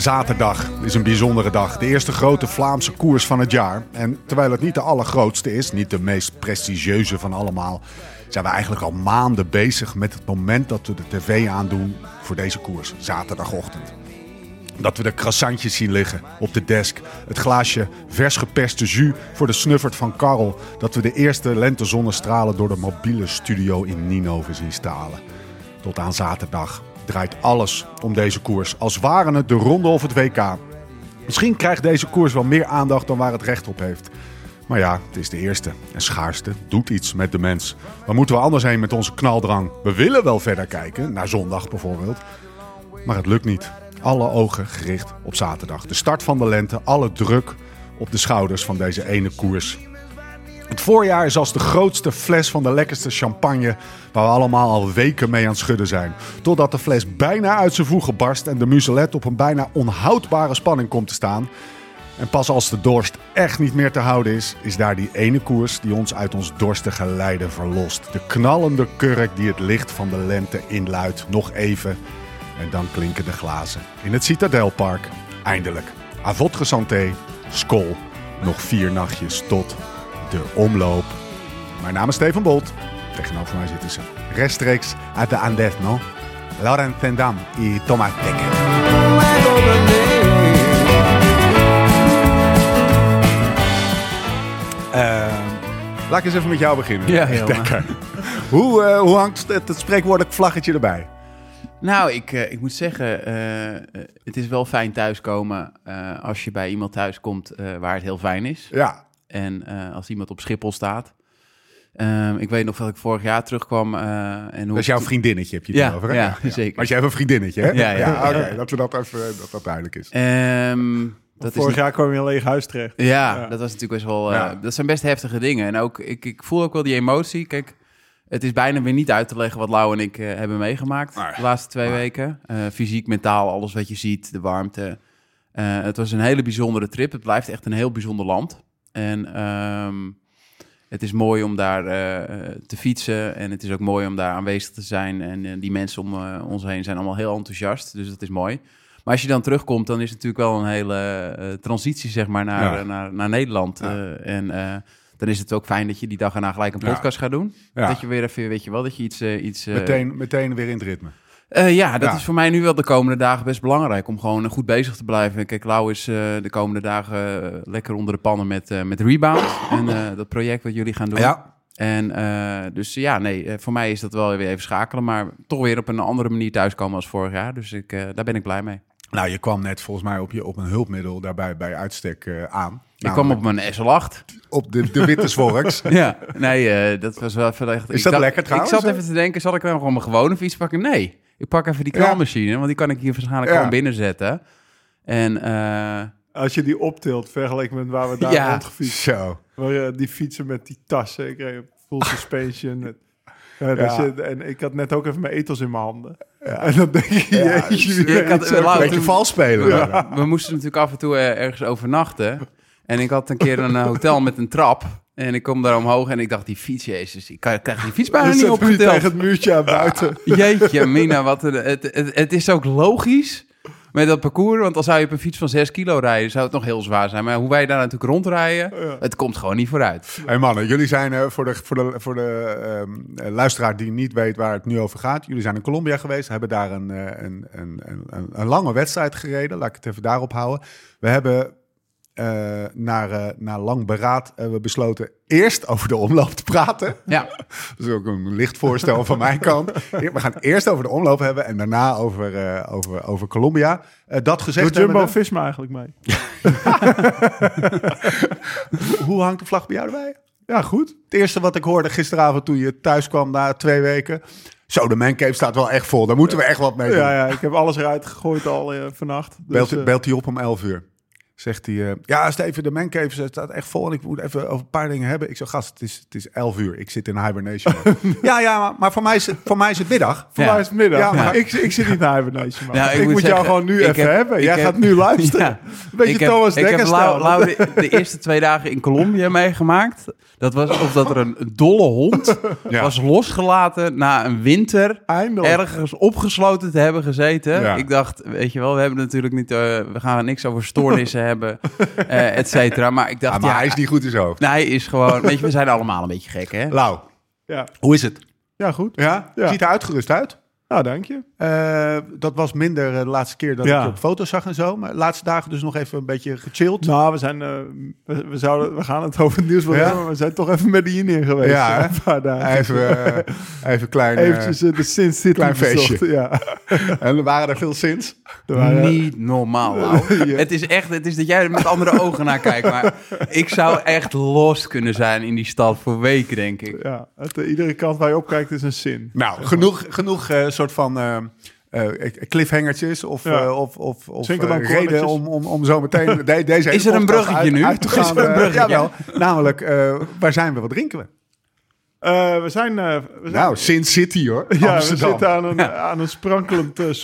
Zaterdag is een bijzondere dag. De eerste grote Vlaamse koers van het jaar. En terwijl het niet de allergrootste is, niet de meest prestigieuze van allemaal, zijn we eigenlijk al maanden bezig met het moment dat we de tv aandoen voor deze koers, zaterdagochtend. Dat we de croissantjes zien liggen op de desk. Het glaasje vers geperste jus voor de snuffert van Karel. Dat we de eerste lentezonnestralen door de mobiele studio in Ninove zien stalen. Tot aan zaterdag draait alles om deze koers. Als waren het de ronde of het WK. Misschien krijgt deze koers wel meer aandacht dan waar het recht op heeft. Maar ja, het is de eerste. En schaarste doet iets met de mens. Waar moeten we anders heen met onze knaldrang? We willen wel verder kijken, naar zondag bijvoorbeeld. Maar het lukt niet. Alle ogen gericht op zaterdag. De start van de lente, alle druk op de schouders van deze ene koers. Het voorjaar is als de grootste fles van de lekkerste champagne waar we allemaal al weken mee aan het schudden zijn. Totdat de fles bijna uit zijn voegen barst en de muselet op een bijna onhoudbare spanning komt te staan. En pas als de dorst echt niet meer te houden is, is daar die ene koers die ons uit ons dorstige lijden verlost. De knallende kurk die het licht van de lente inluidt, nog even. En dan klinken de glazen. In het Citadelpark, eindelijk. A votre santé, skol. Nog vier nachtjes tot de omloop. Mijn naam is Steven Bolt. Tegenover mij zitten ze rechtstreeks uit de Andes, no? Laurent Tendam en Thomas Dekker. Eh, laat ik eens even met jou beginnen. Ja, heel Dekker. Hoe, eh, hoe hangt het, het spreekwoordelijk vlaggetje erbij? Nou, ik, eh, ik moet zeggen, het is wel fijn thuiskomen als je bij iemand thuiskomt eh waar het heel fijn is. Ja, En eh, als iemand op Schiphol staat. Ehm, ik weet nog dat ik vorig jaar terugkwam. eh en hoe dat is jouw vriendinnetje, heb je het Ja, over, hè? ja, zeker. Maar jij hebt een vriendinnetje, hè? Ja, ja. oké, dat we dat even, dat dat duidelijk is. Ehm, dat Vorig is jaar kwam je in een leeg huis terecht. Ja, Ja. dat was natuurlijk best wel. eh, Ja. Dat zijn best heftige dingen. En ook, ik, ik voel ook wel die emotie. Kijk, het is bijna weer niet uit te leggen wat Lau en ik eh, hebben meegemaakt de laatste twee weken. Eh, fysiek, mentaal, alles wat je ziet, de warmte. Eh, het was een hele bijzondere trip. Het blijft echt een heel bijzonder land. En ehm, het is mooi om daar eh, te fietsen. En het is ook mooi om daar aanwezig te zijn. En eh, die mensen om eh, ons heen zijn allemaal heel enthousiast. Dus dat is mooi. Maar als je dan terugkomt, dan is het natuurlijk wel een hele transitie, zeg maar, naar, Ja. naar, naar Nederland. Ja. En dan is het ook fijn dat je die dag erna gelijk een Ja. podcast gaat doen. Dat je weer even, weet je wel, dat je iets... iets Meteen, meteen weer in het ritme. Eh, ja, dat Ja. is voor mij nu wel de komende dagen best belangrijk. Om gewoon eh, goed bezig te blijven. Kijk, Lau is eh, de komende dagen lekker onder de pannen met, met Rebound. En dat project wat jullie gaan doen. Ja, En dus ja, nee, voor mij is dat wel weer even schakelen. Maar toch weer op een andere manier thuiskomen als vorig jaar. Dus ik, daar ben ik blij mee. nou je kwam net volgens mij op, je, op een hulpmiddel daarbij bij uitstek aan. Ik kwam op mijn SL8. op de, de witte Zworks. Ja, nee, dat was wel echt... Is ik dat dacht- lekker trouwens, Ik zat even te denken, zal ik dan gewoon mijn gewone fiets pakken? Nee, ik pak even die Ja. knalmachine, want die kan ik hier waarschijnlijk gewoon binnenzetten. En eh, Als je die optilt, vergeleken met waar we daar Ja. rondgefietst. Zo. Waar, eh, die fietsen met die tassen. Ik reed full suspension. Met, ja, dus Ja. je- en ik had net ook even mijn etels in mijn handen. En dan denk je, Ja, jeetje, ik had- zo- Lau, Beetje vals spelen. we moesten natuurlijk af en toe eh, ergens overnachten. En ik had een keer een eh, hotel met een trap. En ik kom daar omhoog en ik dacht, die fiets, jezus, ik krijg die fiets bijna niet opgeteld. tegen het muurtje aan buiten. Jeetje, Mina, wat een, het, het, het is ook logisch met dat parcours. Want als zou je op een fiets van 6 kilo rijden, zou het nog heel zwaar zijn. Maar hoe wij daar natuurlijk rondrijden, Ja. het komt gewoon niet vooruit. Hey mannen, jullie zijn eh, voor de, voor de, voor de ehm, eh, luisteraar die niet weet waar het nu over gaat. Jullie zijn in Colombia geweest, hebben daar een, eh, een, een, een, een, een lange wedstrijd gereden. Laat ik het even daarop houden. We hebben eh, naar, eh, naar lang beraad eh, we besloten eerst over de omloop te praten. Ja, Dat is ook een licht voorstel van mijn kant. We gaan eerst over de omloop hebben en daarna over, eh, over, over Colombia. Eh, dat gezegd Doet Jumbo hebbende, Visma eigenlijk mee? hoe hangt de vlag bij jou erbij? Ja, goed. Het eerste wat ik hoorde gisteravond toen je thuis kwam na twee weken. Zo, de mancave staat wel echt vol. Daar moeten we echt wat mee doen. Ja, ja, ik heb alles eruit gegooid al vannacht. Dus, belt, belt hij op om 11 uur. Zegt hij, eh, ja Steven, de mancave staat echt vol en ik moet even over een paar dingen hebben. Ik zeg, gast, het is, het is 11 uur. Ik zit in hibernation. mode." ja, ja, maar, maar voor, mij is het, voor mij is het middag. Voor Ja. mij is het middag. Ja, maar- ik, ik zit niet naar Hibernation. man. Nou, ik ik, moet moet jou gewoon nu even heb- hebben. Jij heb- gaat nu luisteren. Ja. Een beetje ik heb, Thomas ik heb Lau. Lau de, de eerste twee dagen in Colombia meegemaakt. Dat was of dat er een, dolle hond Ja. was losgelaten na een winter Eindelijk. ergens opgesloten te hebben gezeten. Ja. Ik dacht, weet je wel, we hebben natuurlijk niet, eh, we gaan niks over stoornissen hebben, eh et cetera. Maar ik dacht, Ja, maar ja, hij is niet goed in zijn hoofd. nee, hij is gewoon, weet je, we zijn allemaal een beetje gek, hè? Lau, Ja. hoe is het? ja, goed. Ja? Ja. Ziet er uitgerust uit? Nou, dank je. Eh, dat was minder eh, de laatste keer dat Ja. ik je op foto's zag en zo. Maar de laatste dagen dus nog even een beetje gechilled. Nou, we, zijn, eh, we, we zouden, we gaan het over het nieuws wel Ja? hebben, maar we zijn toch even met die in geweest. Ja, hè? een paar dagen. Even, eh, even klein. Eventjes de Sin City klein feestje. bezocht, Ja. en er waren er veel sinds. Er waren- Niet normaal. Het is echt, het is dat jij er met andere ogen naar kijkt. Maar ik zou echt lost kunnen zijn in die stad voor weken, denk ik. ja, het, iedere kant waar je op kijkt is een zin. Nou, genoeg, genoeg eh, soort van eh, eh, cliffhangertjes of, Ja. eh, of, of, of eh, reden om, om, om zo meteen de, deze Is er een bruggetje uit, nu? uit te Is gaan. er een eh, bruggetje? jawel. Namelijk, eh, waar zijn we? Wat drinken we? Eh, we zijn... eh, we zijn Nou, Sin City hoor. ja, we Amsterdam. zitten aan een, aan een sprankelend uh,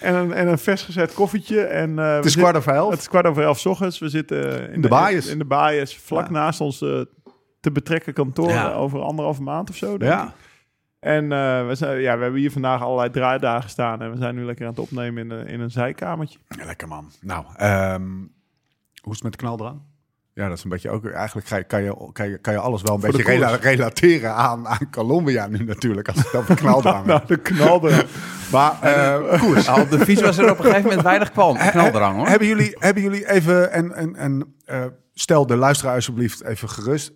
en, een, en een vers gezet koffietje. En, eh, Het we is kwart over elf. Het is kwart over elf 's ochtends. We zitten eh, in de baaiers. In, de baaiers, vlak Ja. naast ons eh, te betrekken kantoor. Ja. eh, Over anderhalve maand of zo. denk ik. En eh, we, zijn, ja, we hebben hier vandaag allerlei draaidagen staan. En we zijn nu lekker aan het opnemen in, een- in een zijkamertje. Ja, lekker man. Nou, ehm, hoe is het met de knaldrang? Ja, dat is een beetje ook... Eigenlijk ga je, kan, je, kan, je, kan je alles wel een Voor beetje rela- relateren aan, aan Colombia nu natuurlijk. Als het over knaldrang Nou, de knal eraf. Maar eh, koers. Nou, op de fiets was er op een gegeven moment weinig kwam. Knaldrang, hoor. Hebben jullie, hebben jullie even... En, en, en, eh, stel de luisteraar alsjeblieft even gerust.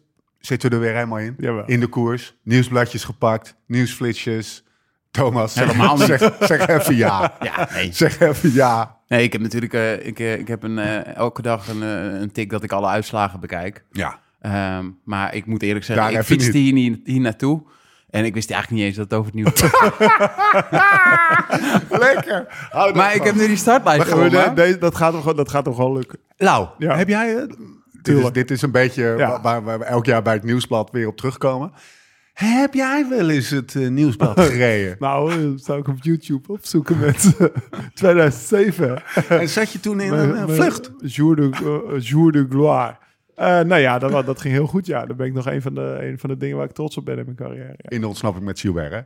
Zitten we er weer helemaal in? Jawel. In de koers. Nieuwsbladjes gepakt. Nieuwsflitsjes. Thomas, zeg, Helemaal niet. zeg, zeg even ja. Ja, nee. Zeg even ja. Nee, ik heb natuurlijk eh, ik, eh, ik heb een, eh, elke dag een, een tik dat ik alle uitslagen bekijk. Ja. Ehm, maar ik moet eerlijk zeggen, Daar ik fietste hier, niet, hier naartoe. En ik wist eigenlijk niet eens dat het over het nieuws was. Lekker. Er maar van. ik heb nu die startlijst de- deze- dat, gaat hem, gewoon- dat gaat hem gewoon lukken. Lau, Ja. heb jij... eh, dit, is, dit is een beetje Ja. waar, waar we elk jaar bij het nieuwsblad weer op terugkomen. Heb jij wel eens het eh, nieuwsblad gereden? Nou, eh, dat zou ik op YouTube opzoeken met eh, 2007. en zat je toen in een, eh, vlucht? Jour de, eh, Jour de gloire. Eh, nou ja, dat, dat ging heel goed. Ja, dat ben ik nog een van, de, een van de dingen waar ik trots op ben in mijn carrière. Ja. In de ontsnapping met Gilbert, hè?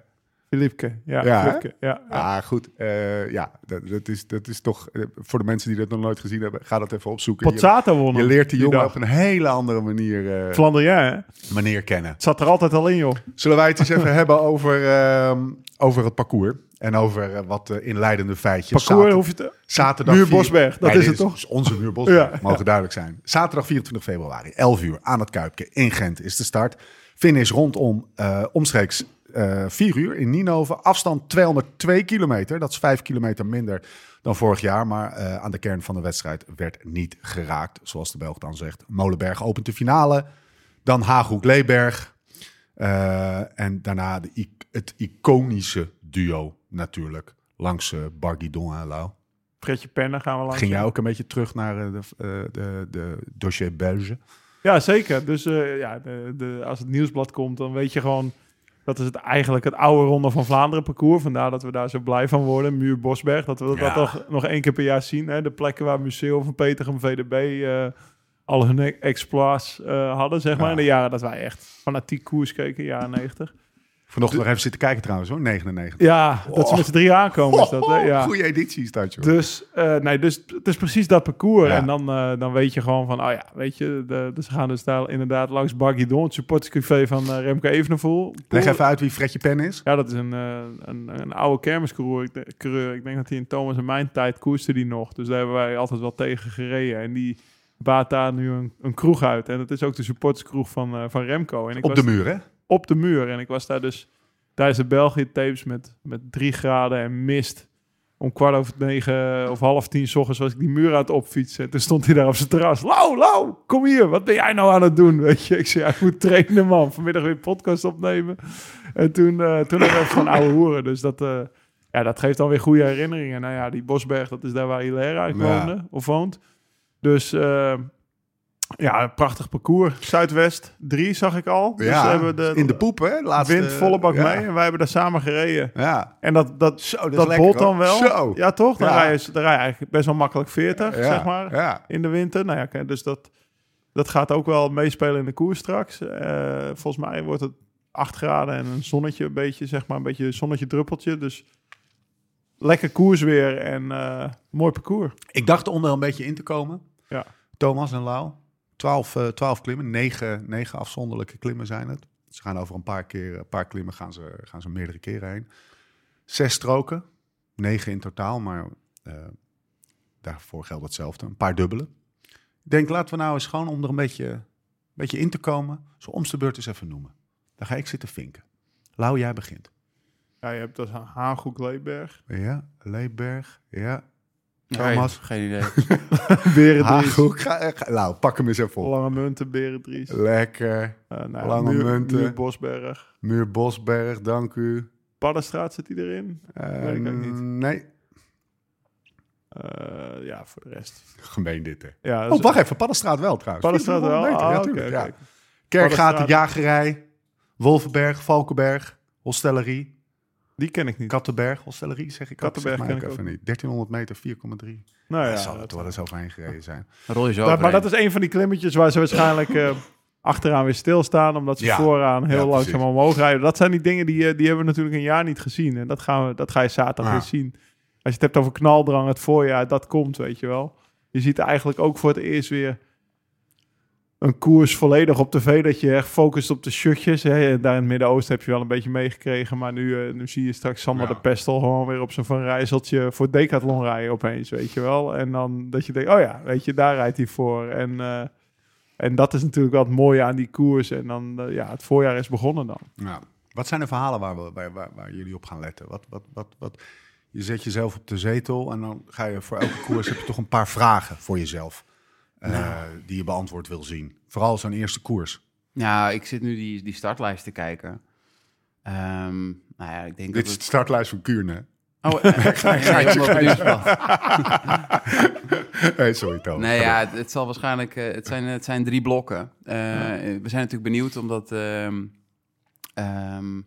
Filipke, ja. Ja? Filipke, ja, ja. Ah, goed. Eh, ja, dat, dat, is, dat is toch... eh, voor de mensen die dat nog nooit gezien hebben, ga dat even opzoeken. Won je leert die jongen dag. op een hele andere manier, Flandrien, hè? Het manier kennen. zat er altijd al in, joh. Zullen wij het eens even hebben over, ehm, over het parcours? En over wat inleidende feitjes. Parcours hoef je te... Zaterdag Muur vier- Bosberg, dat Nee, is het toch? Onze muur Bosberg, Ja. mogen duidelijk zijn. Zaterdag 24 februari, 11 uur, aan het Kuipje in Gent is de start. Finish rondom omstreeks 4 uur in Nienhoven. Afstand 202 kilometer, dat is 5 kilometer minder dan vorig jaar. Maar eh, aan de kern van de wedstrijd werd niet geraakt, zoals de Belg dan zegt. Molenberg opent de finale, dan Haaghoek-Leeberg. Eh, en daarna de, het iconische duo natuurlijk, langs eh Barguidon en Lau. Fredje Penner gaan we langs. Ging jij ook een beetje terug naar eh, de, eh, de, de dossier Belge? Ja, zeker. Dus eh, ja, de, als het nieuwsblad komt, dan weet je gewoon... Dat is het, eigenlijk het oude Ronde van Vlaanderen parcours. Vandaar dat we daar zo blij van worden. Muur Bosberg. Dat we dat Ja. nog, nog één keer per jaar zien. Hè? De plekken waar Museum van Petergem, VDB... eh, al hun e- exploits eh, hadden, zeg maar. Ja. In de jaren dat wij echt fanatiek koers keken, jaren 90. Vanochtend nog even zitten kijken trouwens hoor, 99. Ja, dat ze met z'n drie aankomen is dat, hè? Ja. Goeie editie is dat joh. Dus, eh, nee, dus het is precies dat parcours. Ja. En dan, eh, dan weet je gewoon van, oh ja, weet je, de, dus ze gaan dus daar inderdaad langs Barguidon, het supporterscafé van eh, Remco Evenepoel. Leg even uit wie Fredje Pen is. Ja, dat is een, een, een oude kermiscoureur. Ik, de- coureur. ik denk dat hij in Thomas en mijn tijd koerste die nog. Dus daar hebben wij altijd wel tegen gereden. En die baat daar nu een, een kroeg uit. En dat is ook de supporterskroeg van, van Remco. En ik Op was de muur hè? Op de muur. En ik was daar dus tijdens de België tapes met, met drie graden en mist. Om kwart over negen of half tien 's ochtends was ik die muur aan het opfietsen. En toen stond hij daar op zijn terras. Lau, Lau, kom hier. Wat ben jij nou aan het doen? Weet je, ik zei, ja, ik moet trainen man. Vanmiddag weer podcast opnemen. En toen, eh, toen hebben we even van oude hoeren. Dus dat, eh, ja, dat geeft dan weer goede herinneringen. Nou ja, die Bosberg, dat is daar waar Hilaire Ja. woonde, of woont. Dus eh, ja, een prachtig parcours. Zuidwest 3 zag ik al. Dus Ja, we hebben de, in de poep, hè? Laatste, wind volle bak ja. mee. En wij hebben daar samen gereden. Ja. En dat, dat, Zo, dat, lekker, bolt dan hoor. wel. Zo. Ja, toch? Dan, Ja. Rij je, dan rij je eigenlijk best wel makkelijk 40, Ja, zeg maar, Ja. in de winter. Nou ja, oké, dus dat, dat gaat ook wel meespelen in de koers straks. Eh, volgens mij wordt het 8 graden en een zonnetje, een beetje, zeg maar, een beetje een zonnetje druppeltje. Dus lekker koers weer en eh, mooi parcours. Ik dacht er onder een beetje in te komen. Ja. Thomas en Lau. 12, eh 12 klimmen, 9, 9 afzonderlijke klimmen zijn het. Ze gaan over een paar keer, een paar klimmen gaan ze, gaan ze meerdere keren heen. Zes stroken, negen in totaal, maar eh, daarvoor geldt hetzelfde. Een paar dubbele. Ik denk, laten we nou eens gewoon om er een beetje, een beetje in te komen, zo om de beurt eens even noemen. Dan ga ik zitten vinken. Lau, jij begint. Ja, je hebt dus Haaghoek Leeberg. Ja, Leeberg, ja. Nee, Thomas. geen idee. Berendries. Haaghoek, ga, ga- Lau, pak hem eens even op. Lange Munten, Berendries. Lekker. Uh, nou, Lange Muur- Munten. Muur Bosberg. Muur Bosberg, dank u. Paddenstraat zit die erin? Eh, Weet ik ook niet. Nee, Eh, ja, voor de rest. gemeen dit hè. Ja, Oh, wacht even, Paddenstraat wel trouwens. Paddenstraat wel? 400 meter, Ah, ja, oké, tuurlijk, ja. oké. Kerkgaten. Jagerij, Wolvenberg, Valkenberg, Hostellerie, Die ken ik niet. Kattenberg, Hostellerie zeg ik. Kattenberg zeg maar ken ik even ook niet. 1300 meter, 4,3. nou Ja, ja, zal dat- het wel eens overheen gereden zijn. Rol je zo dat, maar dat is een van die klimmetjes waar ze waarschijnlijk eh, achteraan weer stilstaan. Omdat ze Ja. vooraan heel Ja, langzaam precies. omhoog rijden. Dat zijn die dingen die, eh, die hebben we natuurlijk een jaar niet gezien. En dat, gaan we, dat ga je zaterdag Ja. weer zien. Als je het hebt over knaldrang, het voorjaar, dat komt, weet je wel. Je ziet eigenlijk ook voor het eerst weer een koers volledig op tv. Dat je echt focust op de shirtjes. Hè. Daar in het Midden-Oosten heb je wel een beetje meegekregen. Maar nu, eh, nu zie je straks Sander Ja. de Pestel gewoon weer op zijn Van Rijsseltje voor Decathlon rijden opeens, weet je wel. En dan dat je denkt, oh ja, weet je, daar rijdt hij voor. En, eh, en dat is natuurlijk wel het mooie aan die koers. En dan, eh, ja, het voorjaar is begonnen dan. Ja. Wat zijn de verhalen waar, we, waar, waar, waar jullie op gaan letten? Wat, wat, wat, wat, je zet jezelf op de zetel en dan ga je voor elke koers heb je toch een paar vragen voor jezelf. Eh, Die je beantwoord wil zien. Vooral zo'n eerste koers. Ja, ik zit nu die, die startlijst te kijken. Ehm, nou ja, ik denk Dit dat is het... de startlijst van Kuurne. Oh, hey, sorry Thomas. Nee, ja, het, het zal waarschijnlijk... eh, het, zijn, het zijn drie blokken. Eh, We zijn natuurlijk benieuwd, omdat... ehm ehm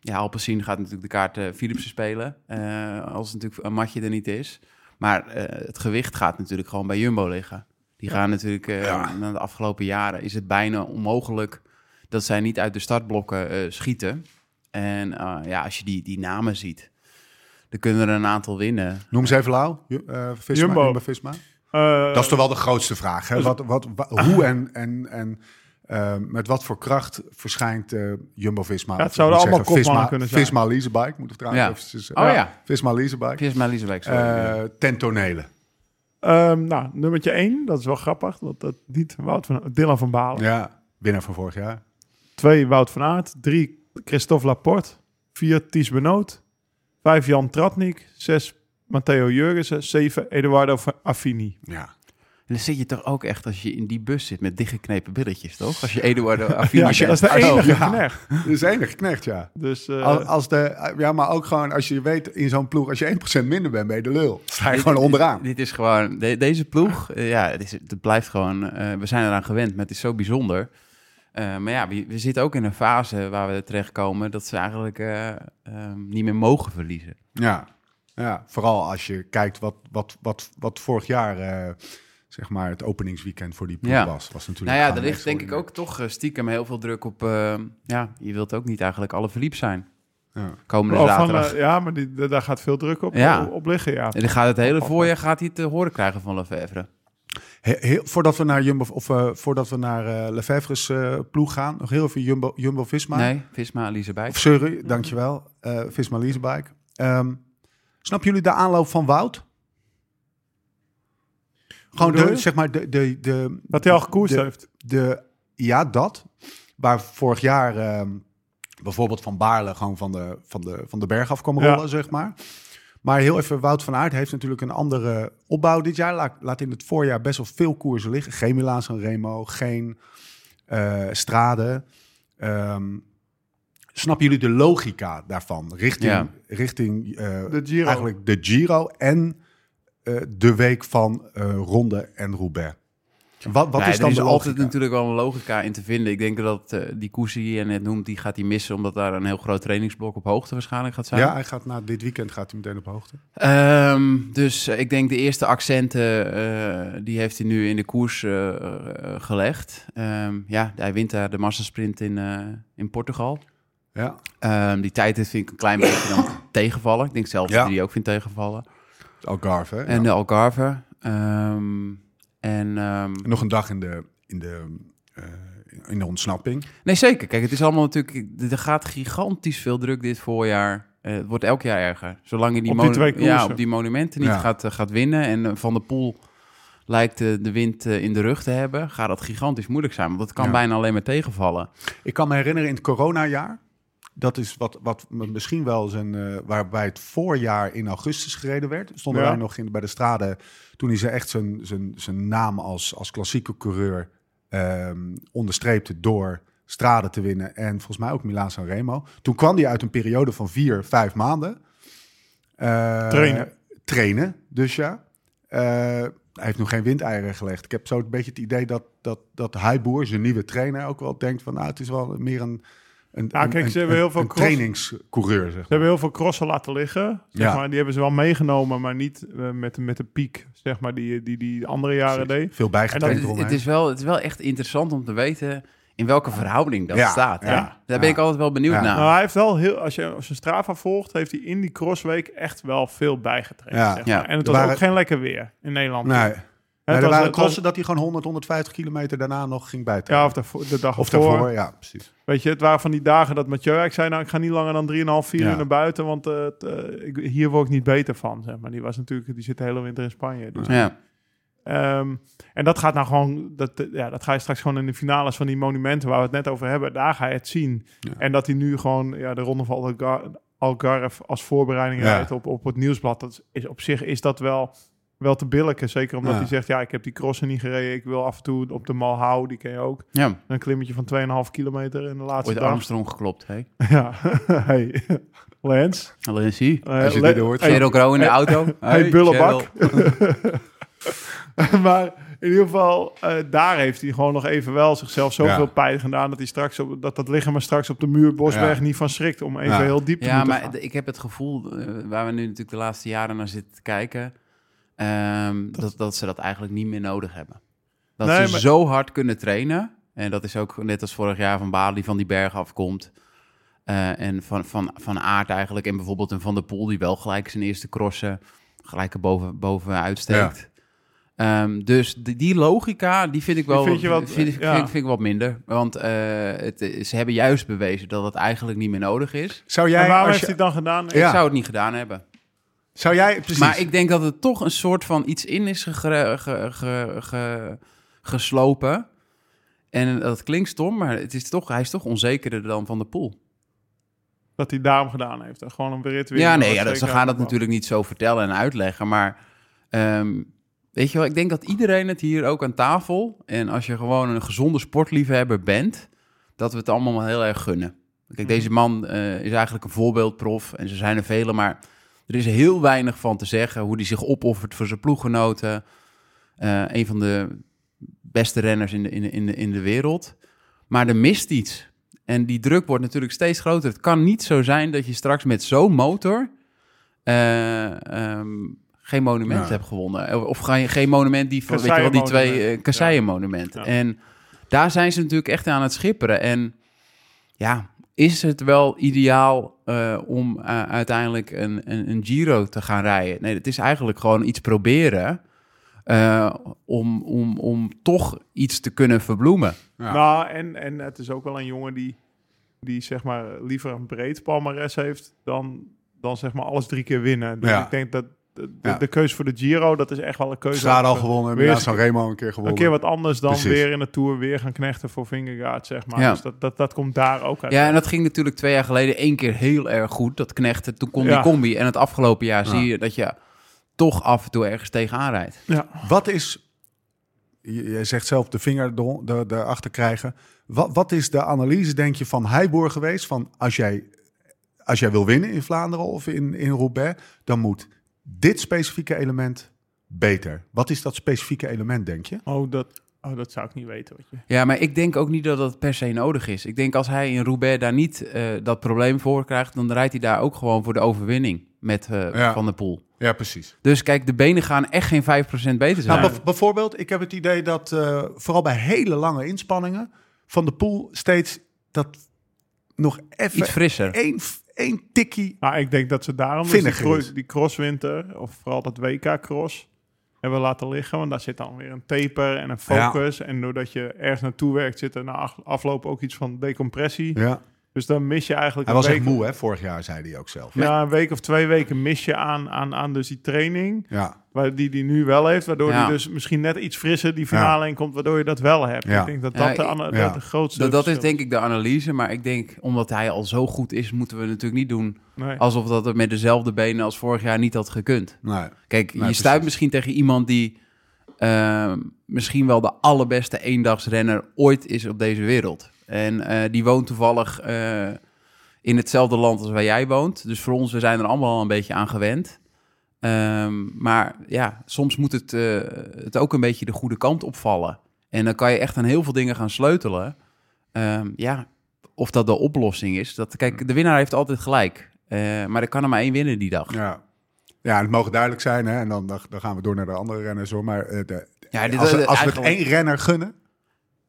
ja, Alpecin gaat natuurlijk de kaart eh, Philipsen spelen. als natuurlijk een matje er niet is. Maar het gewicht gaat natuurlijk gewoon bij Jumbo liggen. Die gaan natuurlijk... eh, Ja. Na de afgelopen jaren is het bijna onmogelijk... dat zij niet uit de startblokken eh, schieten. En eh, ja, als je die, die namen ziet... dan kunnen er een aantal winnen. Noem ze even Lau. Eh, Visma, Jumbo. Eh, Dat is toch wel de grootste vraag. Hè? Wat, wat, wa- hoe en, en, en eh, met wat voor kracht verschijnt eh, Jumbo-Visma? Ja, het zouden allemaal zeggen, Visma, kunnen zijn. Visma Leasebike, moet ik trouwens Ja. eventjes Oh ja, Visma Leasebike. Visma sorry. Eh ten tonele. Ehm, nou, nummertje 1, dat is wel grappig. Dat, dat niet Wout van, Dylan van Balen. Ja, winnaar van vorig jaar. Twee Wout van Aert. Drie Christophe Laporte. Vier Ties Benoot. Vijf Jan Tratnik. Zes Matteo Jurgensen. Zeven Eduardo Affini. Ja. En dan zit je toch ook echt als je in die bus zit met dichtgeknepen billetjes, toch? Als je Eduardo Affini Ja, bent. dat is de Oh, enige ja. knecht. Dat is de enige knecht, ja. Dus eh, Als, als de, ja, maar ook gewoon als je weet in zo'n ploeg, als je 1% minder bent, ben je de lul. Sta je gewoon onderaan. Dit is gewoon, de- deze ploeg, eh, ja, het, is, het blijft gewoon, eh, we zijn eraan gewend, maar het is zo bijzonder. Eh, maar ja, we, we zitten ook in een fase waar we terechtkomen dat ze eigenlijk eh, ehm, niet meer mogen verliezen. Ja, ja vooral als je kijkt wat, wat, wat, wat vorig jaar eh, zeg maar het openingsweekend voor die ploeg Ja. was. was natuurlijk Nou ja, er ligt denk ik ook toch eh, stiekem heel veel druk op, eh, ja, je wilt ook niet eigenlijk alle verliep zijn. Ja. Komende oh, van, ja, maar die, daar gaat veel druk op, Ja. op liggen. Ja. en dan gaat het hele voorjaar gaat hij te horen krijgen van Lefevre. He- heel- voordat we naar Jumbo of eh, voordat we naar eh Lefevre's eh, ploeg gaan, nog heel even Jumbo, Jumbo Visma. Nee, Visma, Elisabeth. Of sorry, dankjewel. eh Visma Leasebike. Ehm snap jullie de aanloop van Wout? Gewoon de, zeg maar, de, de, de, Dat hij al gekoerst de- heeft. de, ja, dat. Waar vorig jaar ehm, bijvoorbeeld Van Baarle gewoon van de, van de, van de berg af kwam Ja. rollen, zeg maar. Maar heel even, Wout van Aert heeft natuurlijk een andere opbouw dit jaar. Laat, laat in het voorjaar best wel veel koersen liggen. Geen Milaan San Remo, geen eh Strade. Ehm, Snappen jullie de logica daarvan? Richting, Ja. richting eh, De Giro. eigenlijk de Giro en eh, de week van eh, Ronde en Roubaix. Wat, wat Nee, is dan er is altijd natuurlijk wel een logica in te vinden. Ik denk dat eh, die koers die je net noemt, die gaat hij missen... omdat daar een heel groot trainingsblok op hoogte waarschijnlijk gaat zijn. Ja, hij gaat na dit weekend gaat hij meteen op hoogte. Ehm, dus ik denk de eerste accenten, die heeft hij nu in de koers gelegd. Ehm, ja, hij wint daar de massasprint in, in Portugal. Ja. Ehm, die tijd vind ik een klein beetje dan tegenvallen. Ik denk zelfs Ja. dat hij die ook vindt tegenvallen. Algarve. En de Algarve. Ehm, en ehm, Nog een dag in de, in de, eh, in de ontsnapping. nee, zeker. Kijk, het is allemaal natuurlijk. Er gaat gigantisch veel druk dit voorjaar. Eh, het wordt elk jaar erger. Zolang je die, Op die ja, op die monumenten niet Ja. gaat, eh, gaat winnen. En Van der Poel lijkt de wind in de rug te hebben. Gaat dat gigantisch moeilijk zijn. Want dat kan Ja. bijna alleen maar tegenvallen. Ik kan me herinneren in het coronajaar. Dat is wat, wat misschien wel zijn. eh, waarbij het voorjaar in augustus gereden werd. Stonden Ja. wij nog in, bij de straden. Toen hij ze echt zijn, zijn, zijn naam als, als klassieke coureur ehm, onderstreepte door straden te winnen. En volgens mij ook Milaan San Remo. Toen kwam hij uit een periode van vier, vijf maanden. Eh, Trainen. Trainen, dus ja. Eh, hij heeft nog geen windeieren gelegd. Ik heb zo een beetje het idee dat, dat, dat Heiboer, zijn nieuwe trainer, ook wel denkt van... nou, het is wel meer een, een, Ja, kijk, een, ze hebben heel veel cross- trainingscoureur, zeg Ze hebben heel veel crossen laten liggen. Zeg Ja. maar. Die hebben ze wel meegenomen, maar niet eh, met, met de piek, zeg maar, die die, die andere jaren deed. Veel En bijgetraind dat- Het, is wel, het is wel echt interessant om te weten in welke verhouding dat Ja, staat. hè? ja, Daar ben ja. ik altijd wel benieuwd Ja. naar. Nou, hij heeft wel heel, als je als je Strava volgt, heeft hij in die crossweek echt wel veel bijgetraind. Ja. zeg maar. Ja. En het was waren- ook geen lekker weer in Nederland. Nee, nee, er was- waren het was- crossen dat hij gewoon 100, 150 kilometer daarna nog ging Ja, bijtrainen. of de, de dag of ervoor. daarvoor, ja, precies. Weet je, het waren van die dagen dat Mathieu eigenlijk zei... nou, ik ga niet langer dan 3,5, 4 Ja. uur naar buiten... want eh, eh, ik, hier word ik niet beter van, zeg maar. Die was natuurlijk, die zit de hele winter in Spanje. Dus, Ja. ehm, en dat gaat nou gewoon... Dat, eh, ja, dat ga je straks gewoon in de finales van die monumenten... waar we het net over hebben. Daar ga je het zien. Ja. En dat hij nu gewoon ja, de Ronde van Algar Algarve... als voorbereiding Ja. rijdt op, op het nieuwsblad. Dat is, op zich is dat wel... Wel te billijken, zeker omdat Ja. hij zegt... ja, ik heb die crossen niet gereden. Ik wil af en toe op de Malhou, die ken je ook. ja. Een klimmetje van 2,5 kilometer in de laatste Ooit dag. Armstrong geklopt, hè? Ja, hey, Lance. Alleen zie. Eh, Als je Le- dit hoort. hey, Cheryl Crow in de auto. hey, bullebak. Cheryl. maar in ieder geval, eh, daar heeft hij gewoon nog even wel zichzelf zoveel Ja. pijn gedaan dat hij straks op, dat dat lichaam er straks op de muur Bosberg Ja. niet van schrikt om even Ja. heel diep te Ja, moeten maar gaan. d- ik heb het gevoel, eh, waar we nu natuurlijk de laatste jaren naar zitten te kijken, ehm, dat, dat ze dat eigenlijk niet meer nodig hebben. Dat Nee, ze maar- zo hard kunnen trainen. En dat is ook net als vorig jaar van Bali die van die berg afkomt. Eh, en van, van, van Aert eigenlijk. En bijvoorbeeld een Van der Poel die wel gelijk zijn eerste crossen gelijk er boven, boven uitsteekt. Ehm, dus die, die logica, die vind ik wel, vind je wat- vind, ik- ja. vind, vind ik wat minder. Want eh, het, ze hebben juist bewezen dat het eigenlijk niet meer nodig is. Zou jij, waarom heeft je- hij het dan gedaan? Ja. Ik zou het niet gedaan hebben. Zou jij, precies. Maar ik denk dat het toch een soort van iets in is gegre- ge- ge- ge- geslopen. En dat klinkt stom, maar het is toch, hij is toch onzekerder dan Van de Poel. Dat hij daarom gedaan heeft. En Gewoon een berit weer. Ja, nee, ja, dat, ze gaan dat natuurlijk niet zo vertellen en uitleggen. Maar ehm, weet je wel, ik denk dat iedereen het hier ook aan tafel... en als je gewoon een gezonde sportliefhebber bent... dat we het allemaal wel heel erg gunnen. Kijk, deze man eh, is eigenlijk een voorbeeldprof en ze zijn er vele... maar er is heel weinig van te zeggen hoe hij zich opoffert voor zijn ploeggenoten. Eh, een van de beste renners in de, in, de, in, de, in de wereld. Maar er mist iets. En die druk wordt natuurlijk steeds groter. Het kan niet zo zijn dat je straks met zo'n motor eh, ehm, geen monument Ja. hebt gewonnen. Of geen, geen monument die van, weet je wel, die twee Kasseien-monument. uh, kasseien-monumenten. Ja. En daar zijn ze natuurlijk echt aan het schipperen. En ja, is het wel ideaal eh, om eh, uiteindelijk een, een, een Giro te gaan rijden? Nee, het is eigenlijk gewoon iets proberen eh, om, om, om toch iets te kunnen verbloemen. Ja. Nou, en, en het is ook wel een jongen die, die zeg maar liever een breed palmares heeft dan, dan zeg maar alles drie keer winnen. Dus Ja. ik denk dat de, de, Ja. de keuze voor de Giro, dat is echt wel een keuze. Strade al gewonnen, weer San Remo een keer gewonnen. Een keer wat anders dan Precies. weer in de Tour weer gaan knechten voor Vingegaard, zeg maar. Ja. Dus dat, dat, dat komt daar ook uit. Ja, en dat ging natuurlijk twee jaar geleden één keer heel erg goed. Dat knechten, toen kon Ja. die combi. En het afgelopen jaar Ja. zie je dat je toch af en toe ergens tegenaan rijdt. Ja. Wat is je, je zegt zelf de vinger er- er- erachter krijgen. Wat, wat is de analyse, denk je, van Heiboer geweest? Van als jij, als jij wil winnen in Vlaanderen of in, in Roubaix, dan moet dit specifieke element beter. Wat is dat specifieke element, denk je? Oh, dat, oh, dat zou ik niet weten. Wat je... Ja, maar ik denk ook niet dat dat per se nodig is. Ik denk als hij in Roubaix daar niet eh, dat probleem voor krijgt, dan rijdt hij daar ook gewoon voor de overwinning met eh, Ja. Van der Poel. Ja, precies. Dus kijk, de benen gaan echt geen 5% beter zijn. Nou, bijv- bijvoorbeeld, ik heb het idee dat eh, vooral bij hele lange inspanningen van de pool steeds dat nog Iets even frisser. één, één tikkie. Maar ik denk dat ze daarom dus die, cro- die crosswinter, of vooral dat WK-cross, hebben laten liggen. Want daar zit dan weer een taper en een focus. En doordat je ergens naartoe werkt, zit er na af- afloop ook iets van decompressie. Ja. Dus dan mis je eigenlijk Hij was echt moe, hè? Vorig jaar zei hij ook zelf. Ja, een week of twee weken mis je aan, aan, aan dus die training. Ja. Waar die die nu wel heeft. Waardoor Ja. hij dus misschien net iets frisser die finale in komt. Waardoor je dat wel hebt. Ja. Ik denk dat Ja, dat de, dat de grootste Dat, dat is denk ik de analyse, maar ik denk omdat hij al zo goed is, moeten we natuurlijk niet doen Nee. alsof dat het met dezelfde benen als vorig jaar niet had gekund. Nee. Kijk, je precies. stuit misschien tegen iemand die eh, misschien wel de allerbeste eendagsrenner ooit is op deze wereld. En eh, die woont toevallig eh, in hetzelfde land als waar jij woont. Dus voor ons, we zijn er allemaal al een beetje aan gewend. Ehm, maar ja, soms moet het, eh, het ook een beetje de goede kant opvallen. En dan kan je echt aan heel veel dingen gaan sleutelen. Ehm, ja, of dat de oplossing is. Dat, kijk, de winnaar heeft altijd gelijk. Maar er kan er maar één winnen die dag. Ja. Ja, het mogen duidelijk zijn, hè? En dan, dan gaan we door naar de andere renners, hoor. Maar de, Ja, dit- als, we, als we het eigenlijk- één renner gunnen...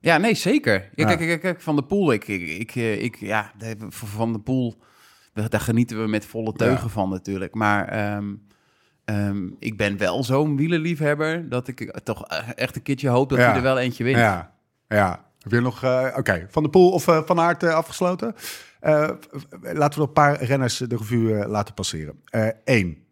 Ja, nee, zeker. Ja. Kijk, kijk, kijk, Van de Poel, ik, ik, ik, eh, ik ja, Van de Poel, daar genieten we met volle teugen Ja. van natuurlijk. Maar ehm, ehm, ik ben wel zo'n wielerliefhebber dat ik eh, toch eh, echt een keertje hoop dat Ja. hij er wel eentje wint. Ja, ja. Heb je nog... Oké, Van de Poel of Van Aert eh, afgesloten? Laten we een paar renners de revue laten passeren. Eén.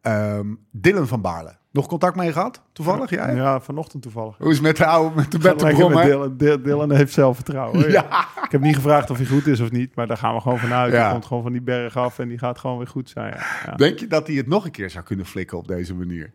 Ehm, Dylan van Baarle. Nog contact mee gehad? Toevallig, jij? Ja, vanochtend toevallig. Hoe is het met de oude, met de? Dylan. Dylan. Heeft zelfvertrouwen. Ja. Ik heb niet gevraagd of hij goed is of niet, maar daar gaan we gewoon vanuit. Ja. Hij komt gewoon van die berg af en die gaat gewoon weer goed zijn. Ja. Ja. Denk je dat hij het nog een keer zou kunnen flikken op deze manier?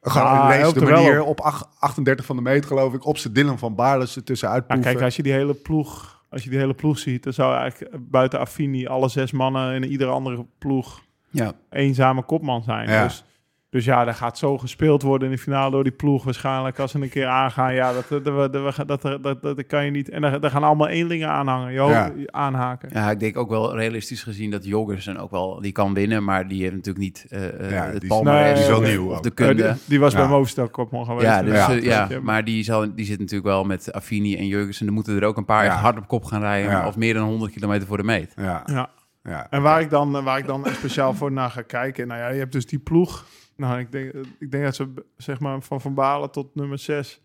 Gewoon Ja, hij lees hoopt de er wel manier op. op, ach- 38 van de meter, geloof ik, op zijn Dylan van Baarle ze tussenuit Maar proeven. kijk, als je die hele ploeg, als je die hele ploeg ziet, dan zou eigenlijk buiten Affini alle zes mannen in iedere andere ploeg Ja. eenzame kopman zijn. Ja. Dus, dus ja, er gaat zo gespeeld worden in de finale door die ploeg waarschijnlijk als ze een keer aangaan. Ja, dat, dat, dat, dat, dat, dat, dat kan je niet. En daar, daar gaan allemaal eenlingen aanhangen, joh, Ja. aanhaken. Ja, ik denk ook wel realistisch gezien dat Jorgensen ook wel, die kan winnen, maar die heeft natuurlijk niet eh, eh, Ja, het die is- palmarès Nee, die is wel of- nieuw of de Ja, kunde. die, die was Ja. bij Movistar kopman geweest. Ja, dus, Ja. eh, ja, maar die, zal, die zit natuurlijk wel met Affini en Jurgensen. Dan moeten er ook een paar Ja. echt hard op kop gaan rijden. Ja. Of meer dan 100 kilometer voor de meet. Ja, Ja. ja. En waar ik, dan, waar ik dan speciaal voor naar ga kijken, nou ja, je hebt dus die ploeg. Nou, ik denk, ik denk dat ze zeg maar van Van Balen tot nummer 6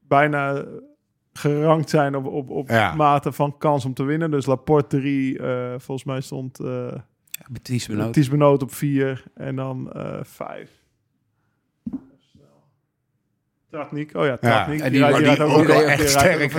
bijna gerankt zijn op, op, op Ja. mate van kans om te winnen. Dus Laporte 3, eh, volgens mij stond eh Betis Benoot. Op 4 en dan 5. Tratnik, oh ja, Tratnik. En die- rijdt- die rijdt ook ook wel echt die sterk?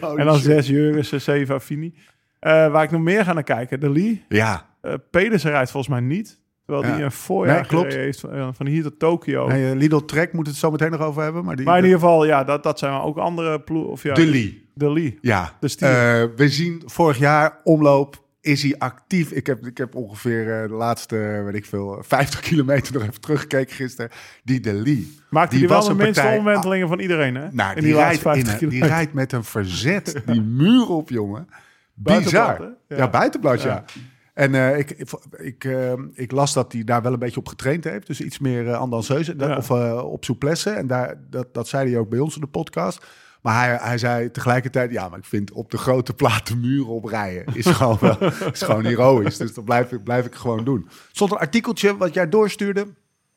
Holy En dan shit. 6 Jurgensen, 7 Affini. Eh, waar ik nog meer ga naar kijken, de Lee. Ja, Uh, Pedersen rijdt volgens mij niet. Terwijl Ja. die een voorjaar Nee, klopt. heeft van, van hier tot Tokio. nee, eh, Lidl Trek moet het zo meteen nog over hebben. Maar, die, maar in ieder geval, ja, dat, dat zijn ook andere ploegen. Of ja, de Lee. De Lee. Ja. Eh, we zien vorig jaar omloop is hij actief. Ik heb, ik heb ongeveer eh, de laatste, weet ik veel, 50 kilometer nog even teruggekeken gisteren. Die de Lee. Maakt die wel de een minste partij- omwentelingen van iedereen, hè? Nou, in die, rijdt, in 50 een- die rijdt met een verzet die muur op, jongen. Buitenblad, Bizar. hè? Ja, Ja. buitenblad, ja. Ja. En eh, ik, ik, ik, eh, ik las dat hij daar wel een beetje op getraind heeft. Dus iets meer uh, andanseuze Ja. of eh, op souplesse. En daar, dat, dat zei hij ook bij ons in de podcast. Maar hij, hij zei tegelijkertijd... ja, maar ik vind op de grote platen muren oprijden... is gewoon, wel, is gewoon heroïs. Dus dat blijf ik, blijf ik gewoon doen. Er stond een artikeltje wat jij doorstuurde...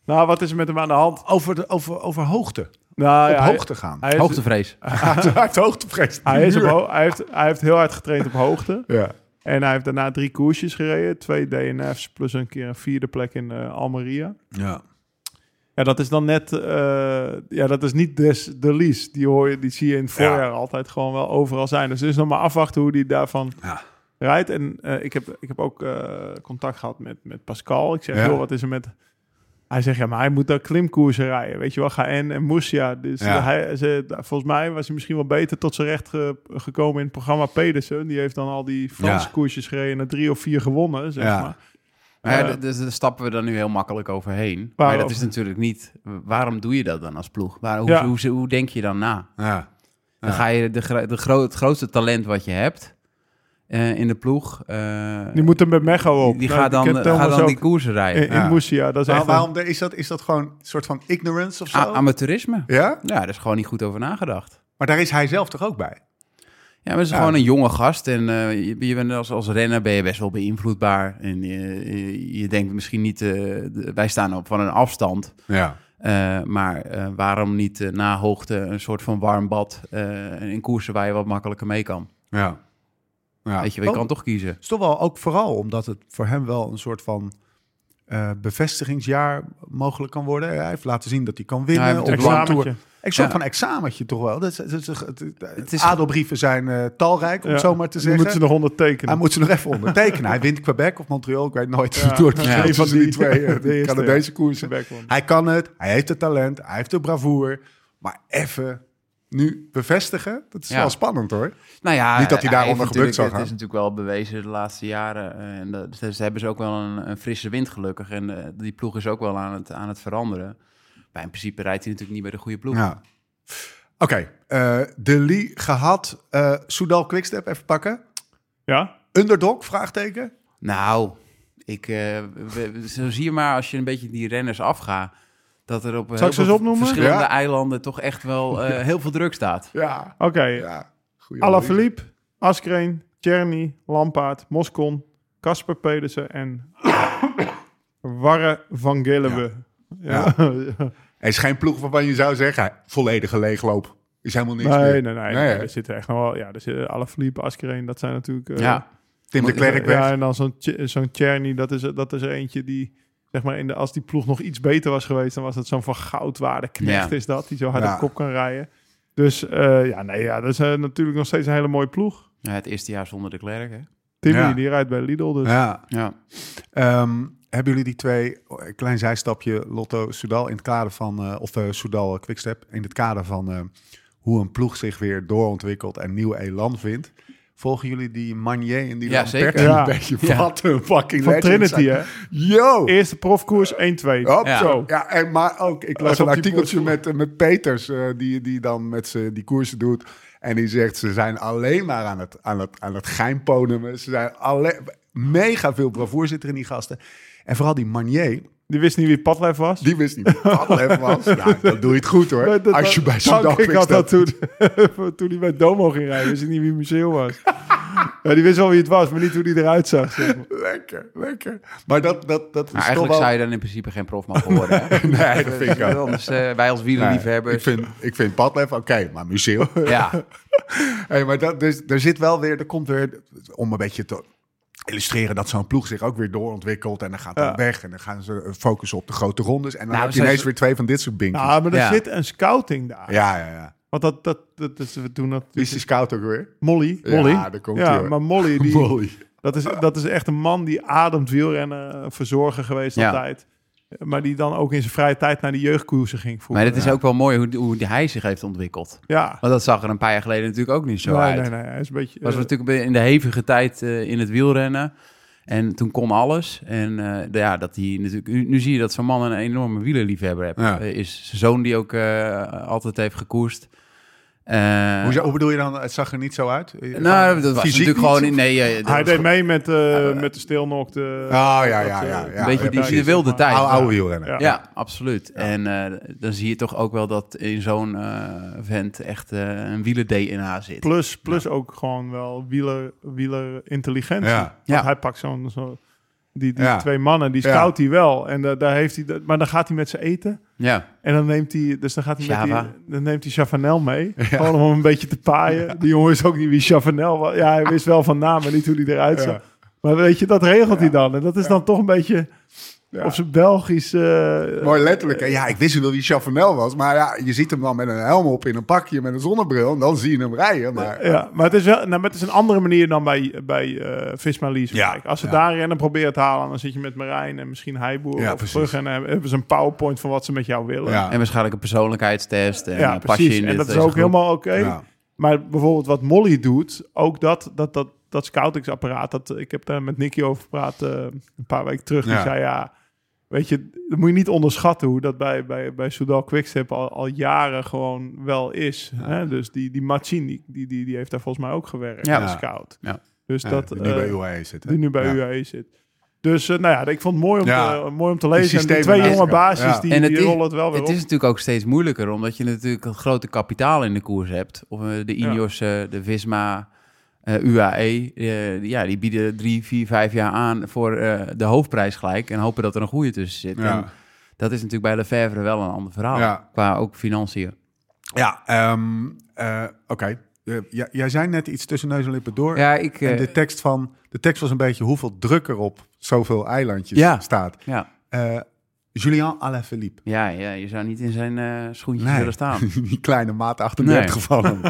Nou, wat is er met hem aan de hand? over, de, over, over hoogte. Nou, op ja, hij- hoogte gaan. Hij, is- Hoogtevrees. Hij heeft hoogtevrees. hij, is op ho- hij, heeft, hij heeft heel hard getraind op hoogte. Ja. En hij heeft daarna drie koersjes gereden. Twee DNF's plus een keer een vierde plek in eh, Almeria. Ja. Ja, dat is dan net... eh, ja, dat is niet des de lease. Die, hoor je, die zie je in het voorjaar altijd gewoon wel overal zijn. Dus het is nog maar afwachten hoe die daarvan Ja. rijdt. En eh, ik, heb, ik heb ook contact gehad met, met Pascal. Ik zeg, Ja. joh, wat is er met, Hij zegt, ja, maar hij moet ook klimkoersen rijden. Weet je wel, Gaen en Moesia. Dus Ja. hij, ze, volgens mij was hij misschien wel beter tot zijn recht ge- gekomen in het programma Pedersen. Die heeft dan al die Franse Ja. koersjes gereden en drie of vier gewonnen, zeg Ja. maar. Maar ja, dus daar stappen we dan nu heel makkelijk overheen. Maar dat is natuurlijk niet... Waarom doe je dat dan als ploeg? Waar, hoe, Ja. hoe, hoe, denk je dan na? Ja. Dan ga je de, de het grootste talent wat je hebt eh, in de ploeg... eh, Die moet er met Mecho op. die Nou, gaat dan, kent gaat dan die koersen rijden. in, in Ja. Moesia. Dat is Maar echt een- waarom is dat, is dat gewoon een soort van ignorance of zo? A- amateurisme. ja? Ja, daar is gewoon niet goed over nagedacht. Maar daar is hij zelf toch ook bij? Ja, maar het is Ja. gewoon een jonge gast. En eh, je, je bent als, als renner ben je best wel beïnvloedbaar. En je, denkt misschien niet... eh, de- wij staan op van een afstand. Ja. Eh, maar eh, waarom niet eh, na hoogte een soort van warm bad... eh, in koersen waar je wat makkelijker mee kan? Ja. Ja. Weet je, je kan toch kiezen. Het is toch wel ook vooral omdat het voor hem wel een soort van eh, bevestigingsjaar mogelijk kan worden. Hij heeft laten zien dat hij kan winnen. Ja, hij heeft op examentje. Tour. Een soort Ja. van examentje toch wel. Dat Het is- adelbrieven zijn eh, talrijk, om Ja. het zo maar te zeggen. moeten ze nog ondertekenen. Hij moet ze nog even ondertekenen. Hij wint Quebec of Montreal. Ik weet nooit Ja. door het Ja. verschil Een van die, die- twee eh, de Canadese koersen. Hij kan het, hij heeft het talent, hij heeft de bravoure. Maar even nu bevestigen, dat is Ja. wel spannend hoor. Nou ja, Niet dat hij daaronder gebukt zou natuurlijk- Het is gaan. natuurlijk wel bewezen de laatste jaren. eh, en dat, dus hebben ze ook wel een, een frisse wind gelukkig. En eh, die ploeg is ook wel aan het, aan het veranderen. Maar in principe rijdt hij natuurlijk niet bij de goede ploeg. Ja. Oké, eh, de Lee gehad. eh Soudal Quickstep even pakken. Ja? Underdog, vraagteken. Nou, ik, eh, we- we- zo zie je maar als je een beetje die renners afgaat... dat er op Zal heel ik ze eens veel opnoemen? verschillende Ja. eilanden toch echt wel eh, heel veel druk staat. Ja. Oké. ja. Goeie Alaphilippe, Askreen, Czerny, Lampaard, Moscon, Casper Pedersen en Warre van Gillebe. Ja. Er is geen ploeg waarvan je zou zeggen, volledige leegloop. Is helemaal niks nee, meer. nee, nee, Nee, hè? Er zitten echt nog wel... Ja, er zitten Alaphilippe, Askreen, dat zijn natuurlijk... eh, ja, Tim de Klerk weg. Ja, en dan zo'n zo'n Czerny, dat is, dat is er eentje die... Zeg maar, in de, als die ploeg nog iets beter was geweest, dan was het zo'n van goudwaarde knecht Ja. is dat, die zo hard Ja. op kop kan rijden. Dus eh, ja, nee, ja, dat is eh, natuurlijk nog steeds een hele mooie ploeg. Ja, het eerste jaar zonder de Klerk, hè? Timmy, Ja. die rijdt bij Lidl, dus... Ja. Ja. Ehm, hebben jullie die twee, een klein zijstapje, Lotto Soudal in het kader van, eh, of eh Soudal Quickstep, in het kader van eh, hoe een ploeg zich weer doorontwikkelt en nieuw elan vindt. Volgen jullie die Manier en die Ja, Lamperti zeker. een beetje? Ja. Wat een fucking Van Trinity, zijn. hè? Yo! Eerste profkoers 1-2. Hop, Ja. zo. Ja, en maar ook, ik las een artikeltje met, eh, met Peters, eh, die, die dan met ze die koersen doet. En die zegt, ze zijn alleen maar aan het, aan het, aan het. Ze zijn alleen, mega veel bravoer zit er in die gasten. En vooral die Manier, Die wist niet wie Padlef was. die wist niet het even was. Nou, dan doe je het goed hoor. Nee, dat- Als je dat- bij zo'n dag Ik had dat toen, toen hij bij Domo ging rijden. Wist ik niet wie Museeuw was. ja, die wist wel wie het was, maar niet hoe die eruit zag. Zeg maar. Lekker, lekker. Maar dat, dat, dat Maar is toch eigenlijk wel... zou je dan in principe geen prof mogen worden. Hè? Nee, dat vind ik ook. Anders, eh, wij als Nee, wielerliefhebbers. ik vind, ik vind Padlef oké, maar Museeuw... Ja, Hey, maar dat, dus, er zit wel weer, er komt weer, om een beetje te illustreren dat zo'n ploeg zich ook weer doorontwikkelt. En dan gaat dat Ja. weg en dan gaan ze eh, focussen op de grote rondes. En dan Nou, heb je ze- ineens weer twee van dit soort binkjes. Nou, maar er Ja. zit een scouting daar. ja, ja, ja. Want dat, dat, dat, is, we doen dat... Wie is die scout ook weer? Molly. Ja, Molly. daar komt ja, hij, hoor. maar Molly, die, Molly. dat, is, dat is echt een man die ademt wielrennen, eh, verzorger geweest Ja. altijd. Maar die dan ook in zijn vrije tijd naar die jeugdkoersen ging voeren. maar het is ook wel mooi hoe, hoe hij zich heeft ontwikkeld. Ja. Want dat zag er een paar jaar geleden natuurlijk ook niet zo nee, uit. nee, nee. Hij is een beetje... was eh, natuurlijk in de hevige tijd eh, in het wielrennen. En toen kon alles. En eh, de- ja, dat hij natuurlijk, nu, nu zie je dat zo'n man een enorme wielerliefhebber heeft. Ja. Is zijn zoon die ook eh, altijd heeft gekoerst. Eh, hoe, hoe bedoel je dan? Het zag er niet zo uit? Nou, dat was Fysiek natuurlijk niet, gewoon... in Nee, eh, hij was deed mee met, eh met de stilnok. De, Oh, ja, ja, dat, ja. ja, een beetje ja, die, precies. de wilde tijd. Oude, oude wielrenner. Ja. Ja, absoluut. En eh, dan zie je toch ook wel dat in zo'n vent echt een wieler-DNA zit. Plus, plus ook gewoon wel wieler, wieler intelligentie. Ja. Want Ja. hij pakt zo'n... Zo, die die Ja. twee mannen, die scout hij wel. En da- daar heeft hij, maar dan gaat hij met ze eten. Ja, En dan neemt hij, dus dan gaat hij met die, dan neemt hij Chavanel mee. Gewoon om hem een beetje te paaien. Die jongen is ook niet wie Chavanel was. Ja, hij wist wel van naam, maar niet hoe hij eruit zag. Maar weet je, dat regelt hij dan. En dat is dan toch een beetje... Op zijn Belgisch... eh, Mooi letterlijk. hè. Ja, ik wist wel wie Chavanel was. Maar ja, je ziet hem dan met een helm op in een pakje met een zonnebril. En dan zie je hem rijden. Maar Ja, maar het is wel, nou, maar het is een andere manier dan bij, bij eh Visma Leasewijk. Ja, Als ze ja. daar rennen proberen te halen, dan zit je met Marijn en misschien Heiboer Ja, of terug en dan hebben ze een powerpoint van wat ze met jou willen. ja, En waarschijnlijk een persoonlijkheidstest. En Ja, eh, pas je precies. in En dit- dat is ook groep. helemaal oké. ja. Maar bijvoorbeeld wat Molly doet, ook dat, dat, dat, dat scoutingsapparaat, dat, ik heb daar met Nicky over gepraat eh, een paar weken terug. Die Ja. zei ja, weet je, dat moet je niet onderschatten hoe dat bij, bij, bij Soudal Quickstep al, al jaren gewoon wel is. Hè? Dus die, die Marcin, die, die, die, die heeft daar volgens mij ook gewerkt Ja. als scout. Ja. Dus Ja, dat, die nu eh, bij UAE zit. hè? die nu bij Ja. UAE zit. Dus eh, nou ja, ik vond het mooi om, Ja. te, mooi om te lezen. En die twee jonge Ja. die, En het die is- rollen het wel weer Het op. is natuurlijk ook steeds moeilijker, omdat je natuurlijk een grote kapitaal in de koers hebt. Of eh, de Ja. Ineos, eh, de Visma, eh, UAE. eh, ja, die bieden drie, vier, vijf jaar aan voor eh, de hoofdprijs gelijk. En hopen dat er een goede tussen zit. Ja. En dat is natuurlijk bij Lefevre wel een ander verhaal. Ja. Qua ook financiën. Ja, ehm, eh, oké. Eh, ja, jij zei net iets tussen neus en lippen door. Ja, ik... En eh, de tekst, van, de tekst was een beetje hoeveel druk er op zoveel eilandjes Ja. staat. ja. Eh Julien Alaphilippe. Ja, ja, je zou niet in zijn eh, schoentjes Nee. willen staan. Die kleine maat 38 Nee. van hem.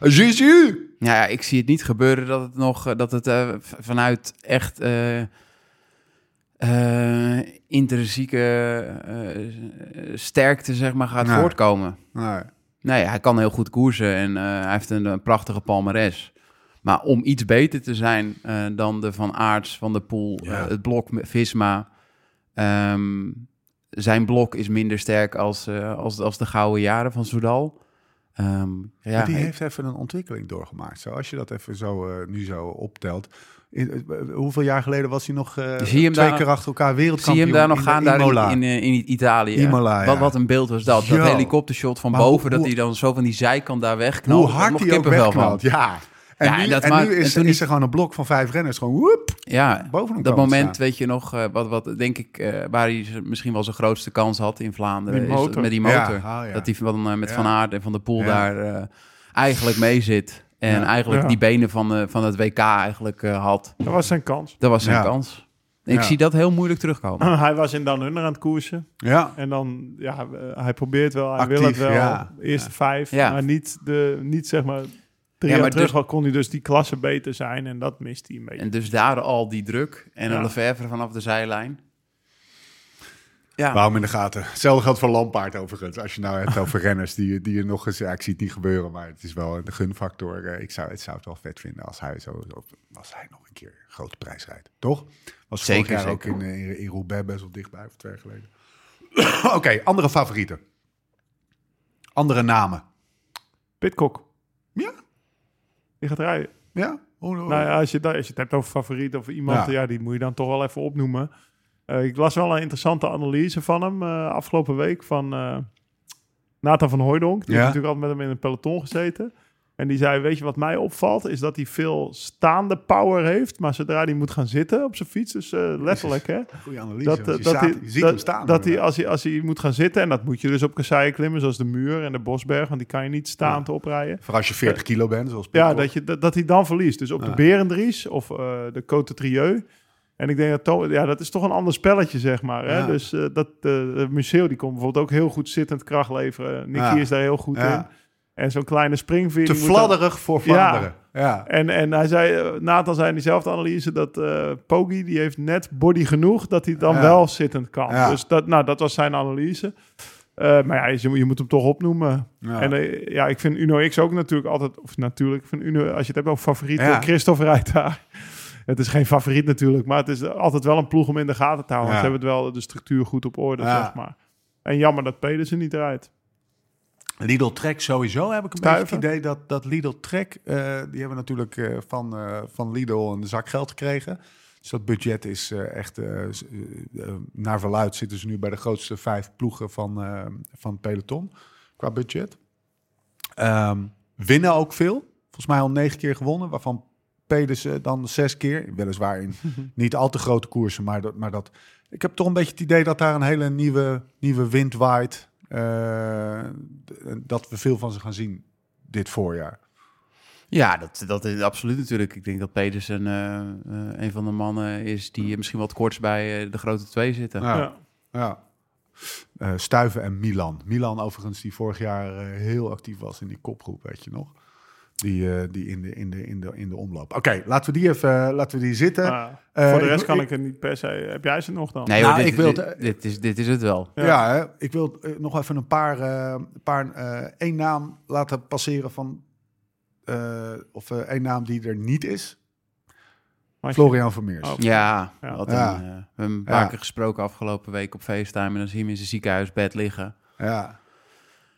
Jésus! Ja, ja, ik zie het niet gebeuren dat het nog eh, dat het eh, vanuit echt eh, eh, intrinsieke eh, sterkte zeg maar gaat Nee. voortkomen. Nee. Nee, hij kan heel goed koersen en eh, hij heeft een, een prachtige palmares. Maar om iets beter te zijn eh, dan de Van Aerts, Van de Poel, Ja. eh, het blok Visma. Ehm, zijn blok is minder sterk als, eh, als, als de gouden jaren van Soudal. Ehm, ja, Maar die heeft even een ontwikkeling doorgemaakt. Zo, als je dat even zo eh, nu zo optelt. In- eh, hoeveel jaar geleden was hij nog Zie hem twee daar- keer achter elkaar Zie wereldkampioen? je hem daar nog in gaan, daar in, in, in Italië? Imola, wat, ja. wat een beeld was dat. Dat helikoptershot van Maar boven, hoe- dat hij dan zo van die zijkant daar wegknalt. Hoe hard hij ook wegknalt. Ja. En Ja, nu, en dat en maakt- nu is, en toen is die- er gewoon een blok van vijf renners. Gewoon woep, Ja, boven hem dat moment, staan. weet je nog, eh, wat, wat denk ik, eh, waar hij misschien wel zijn grootste kans had in Vlaanderen. Die is dat- motor. met die motor. Ja, oh ja. Dat hij van, eh, met Ja. Van Aert en Van der Poel Ja. daar eh, eigenlijk mee zit. En Ja. eigenlijk Ja. die benen van, eh, van het WK eigenlijk eh, had. Dat was zijn kans. Dat was zijn Ja. kans. Ik Ja. zie dat heel moeilijk terugkomen. hij was in Dan Under aan het koersen. Ja. En dan, ja, hij probeert wel, hij Actief, wil het wel. ja. Eerste vijf, Ja. maar niet, de, niet zeg maar... Drie Ja, jaar maar terug dus- al kon hij dus die klasse beter zijn en dat mist hij een beetje. En dus daar al die druk. En Ja. een Lefevre vanaf de zijlijn. Ja, Waarom in de gaten? Hetzelfde geldt voor Lampaard overigens. Als je nou hebt over renners die, die je nog eens... Ja, ik zie het niet gebeuren, maar het is wel een gunfactor. Eh, Ik zou, het zou het wel vet vinden als hij, zo, als hij nog een keer een grote prijs rijdt. Toch? Was Zeker, vorig jaar ook in, eh, in, in Roubaix best wel dichtbij, of twee jaar geleden. Oké, andere favorieten. Andere namen. Pitcock, Ja? Die gaat rijden. Ja? Hoe, hoe- Nou ja, als je, als je het hebt over favoriet of iemand, Ja. ja. die moet je dan toch wel even opnoemen. Eh, ik las wel een interessante analyse van hem eh, afgelopen week van eh, Nathan van Hooijdonk. Die Ja. heeft natuurlijk altijd met hem in een peloton gezeten. En die zei, weet je wat mij opvalt, is dat hij veel staande power heeft. Maar zodra hij moet gaan zitten op zijn fiets, dus eh, letterlijk hè. Goeie analyse. Dat, eh, dat, staat- hij, je ziet dat, hem staan. dat hij, als, hij, als hij moet gaan zitten, en dat moet je dus op kasseien klimmen, zoals de muur en de bosberg, want die kan je niet staand oprijden. Vooral als je 40 kilo bent, zoals Ja, dat, je, dat, dat hij dan verliest. Dus op Ja. de Berendries of eh, de Côte Trieux. En ik denk dat ja, dat is toch een ander spelletje, zeg maar. Hè? Ja. Dus dat de Museo die komt bijvoorbeeld ook heel goed zittend kracht leveren. Nicky is daar heel goed Ja. in. En zo'n kleine springveer. Te dan- fladderig voor Vlaanderen. Ja. En, en hij zei, eh, Nathan zei in diezelfde analyse dat Poggi, die heeft net body genoeg dat hij dan Ja. wel zittend kan. Ja. Dus dat, nou, dat was zijn analyse. Eh, maar ja, je, je moet hem toch opnoemen. Ja. En ja, ik vind Uno X ook natuurlijk altijd, of natuurlijk, vind Uno, als je het hebt over favorieten, Ja. Christophe rijdt daar. Het is geen favoriet natuurlijk, maar het is altijd wel een ploeg om in de gaten te houden. Ja. Ze hebben het wel de structuur goed op orde, zeg maar. En jammer dat Pedersen niet rijdt. Lidl Trek sowieso heb ik een Stuiven. beetje het idee dat, dat Lidl Trek, eh, die hebben natuurlijk eh, van, eh, van Lidl een zak geld gekregen. Dus dat budget is echt, naar verluid zitten ze nu bij de grootste vijf ploegen van, van peloton qua budget. Ehm, winnen ook veel. Volgens mij al negen keer gewonnen, waarvan Pedersen dan zes keer. Weliswaar in niet al te grote koersen, maar dat, maar dat... Ik heb toch een beetje het idee dat daar een hele nieuwe, nieuwe wind waait. Eh, dat we veel van ze gaan zien dit voorjaar. Ja, dat, dat is absoluut natuurlijk. Ik denk dat Pedersen eh, eh, een van de mannen is die misschien wat korts bij eh, de grote twee zitten. Ja. Ja. Ja. Eh, Stuiven en Milan. Milan overigens die vorig jaar eh, heel actief was in die kopgroep, weet je nog? Die, eh, die in, de, in, de, in, de, in de omloop. Oké, laten we die even eh, laten we die zitten. Eh, voor de ik- rest kan ik- ik het niet per se. Heb jij ze nog dan? Nee, hoor, Nou, dit, ik wil dit, is, dit is het wel. Ja. Ja, hè? ik wil nog even een paar, eh, paar eh, één naam laten passeren van, eh, of eh, één naam die er niet is. Maar- Florian Vermeers. Oh. Ja, Ja. Wat Ja. Een, eh, we hebben een paar Ja. keer gesproken afgelopen week op FaceTime. En dan zie je hem in zijn ziekenhuisbed liggen. Ja,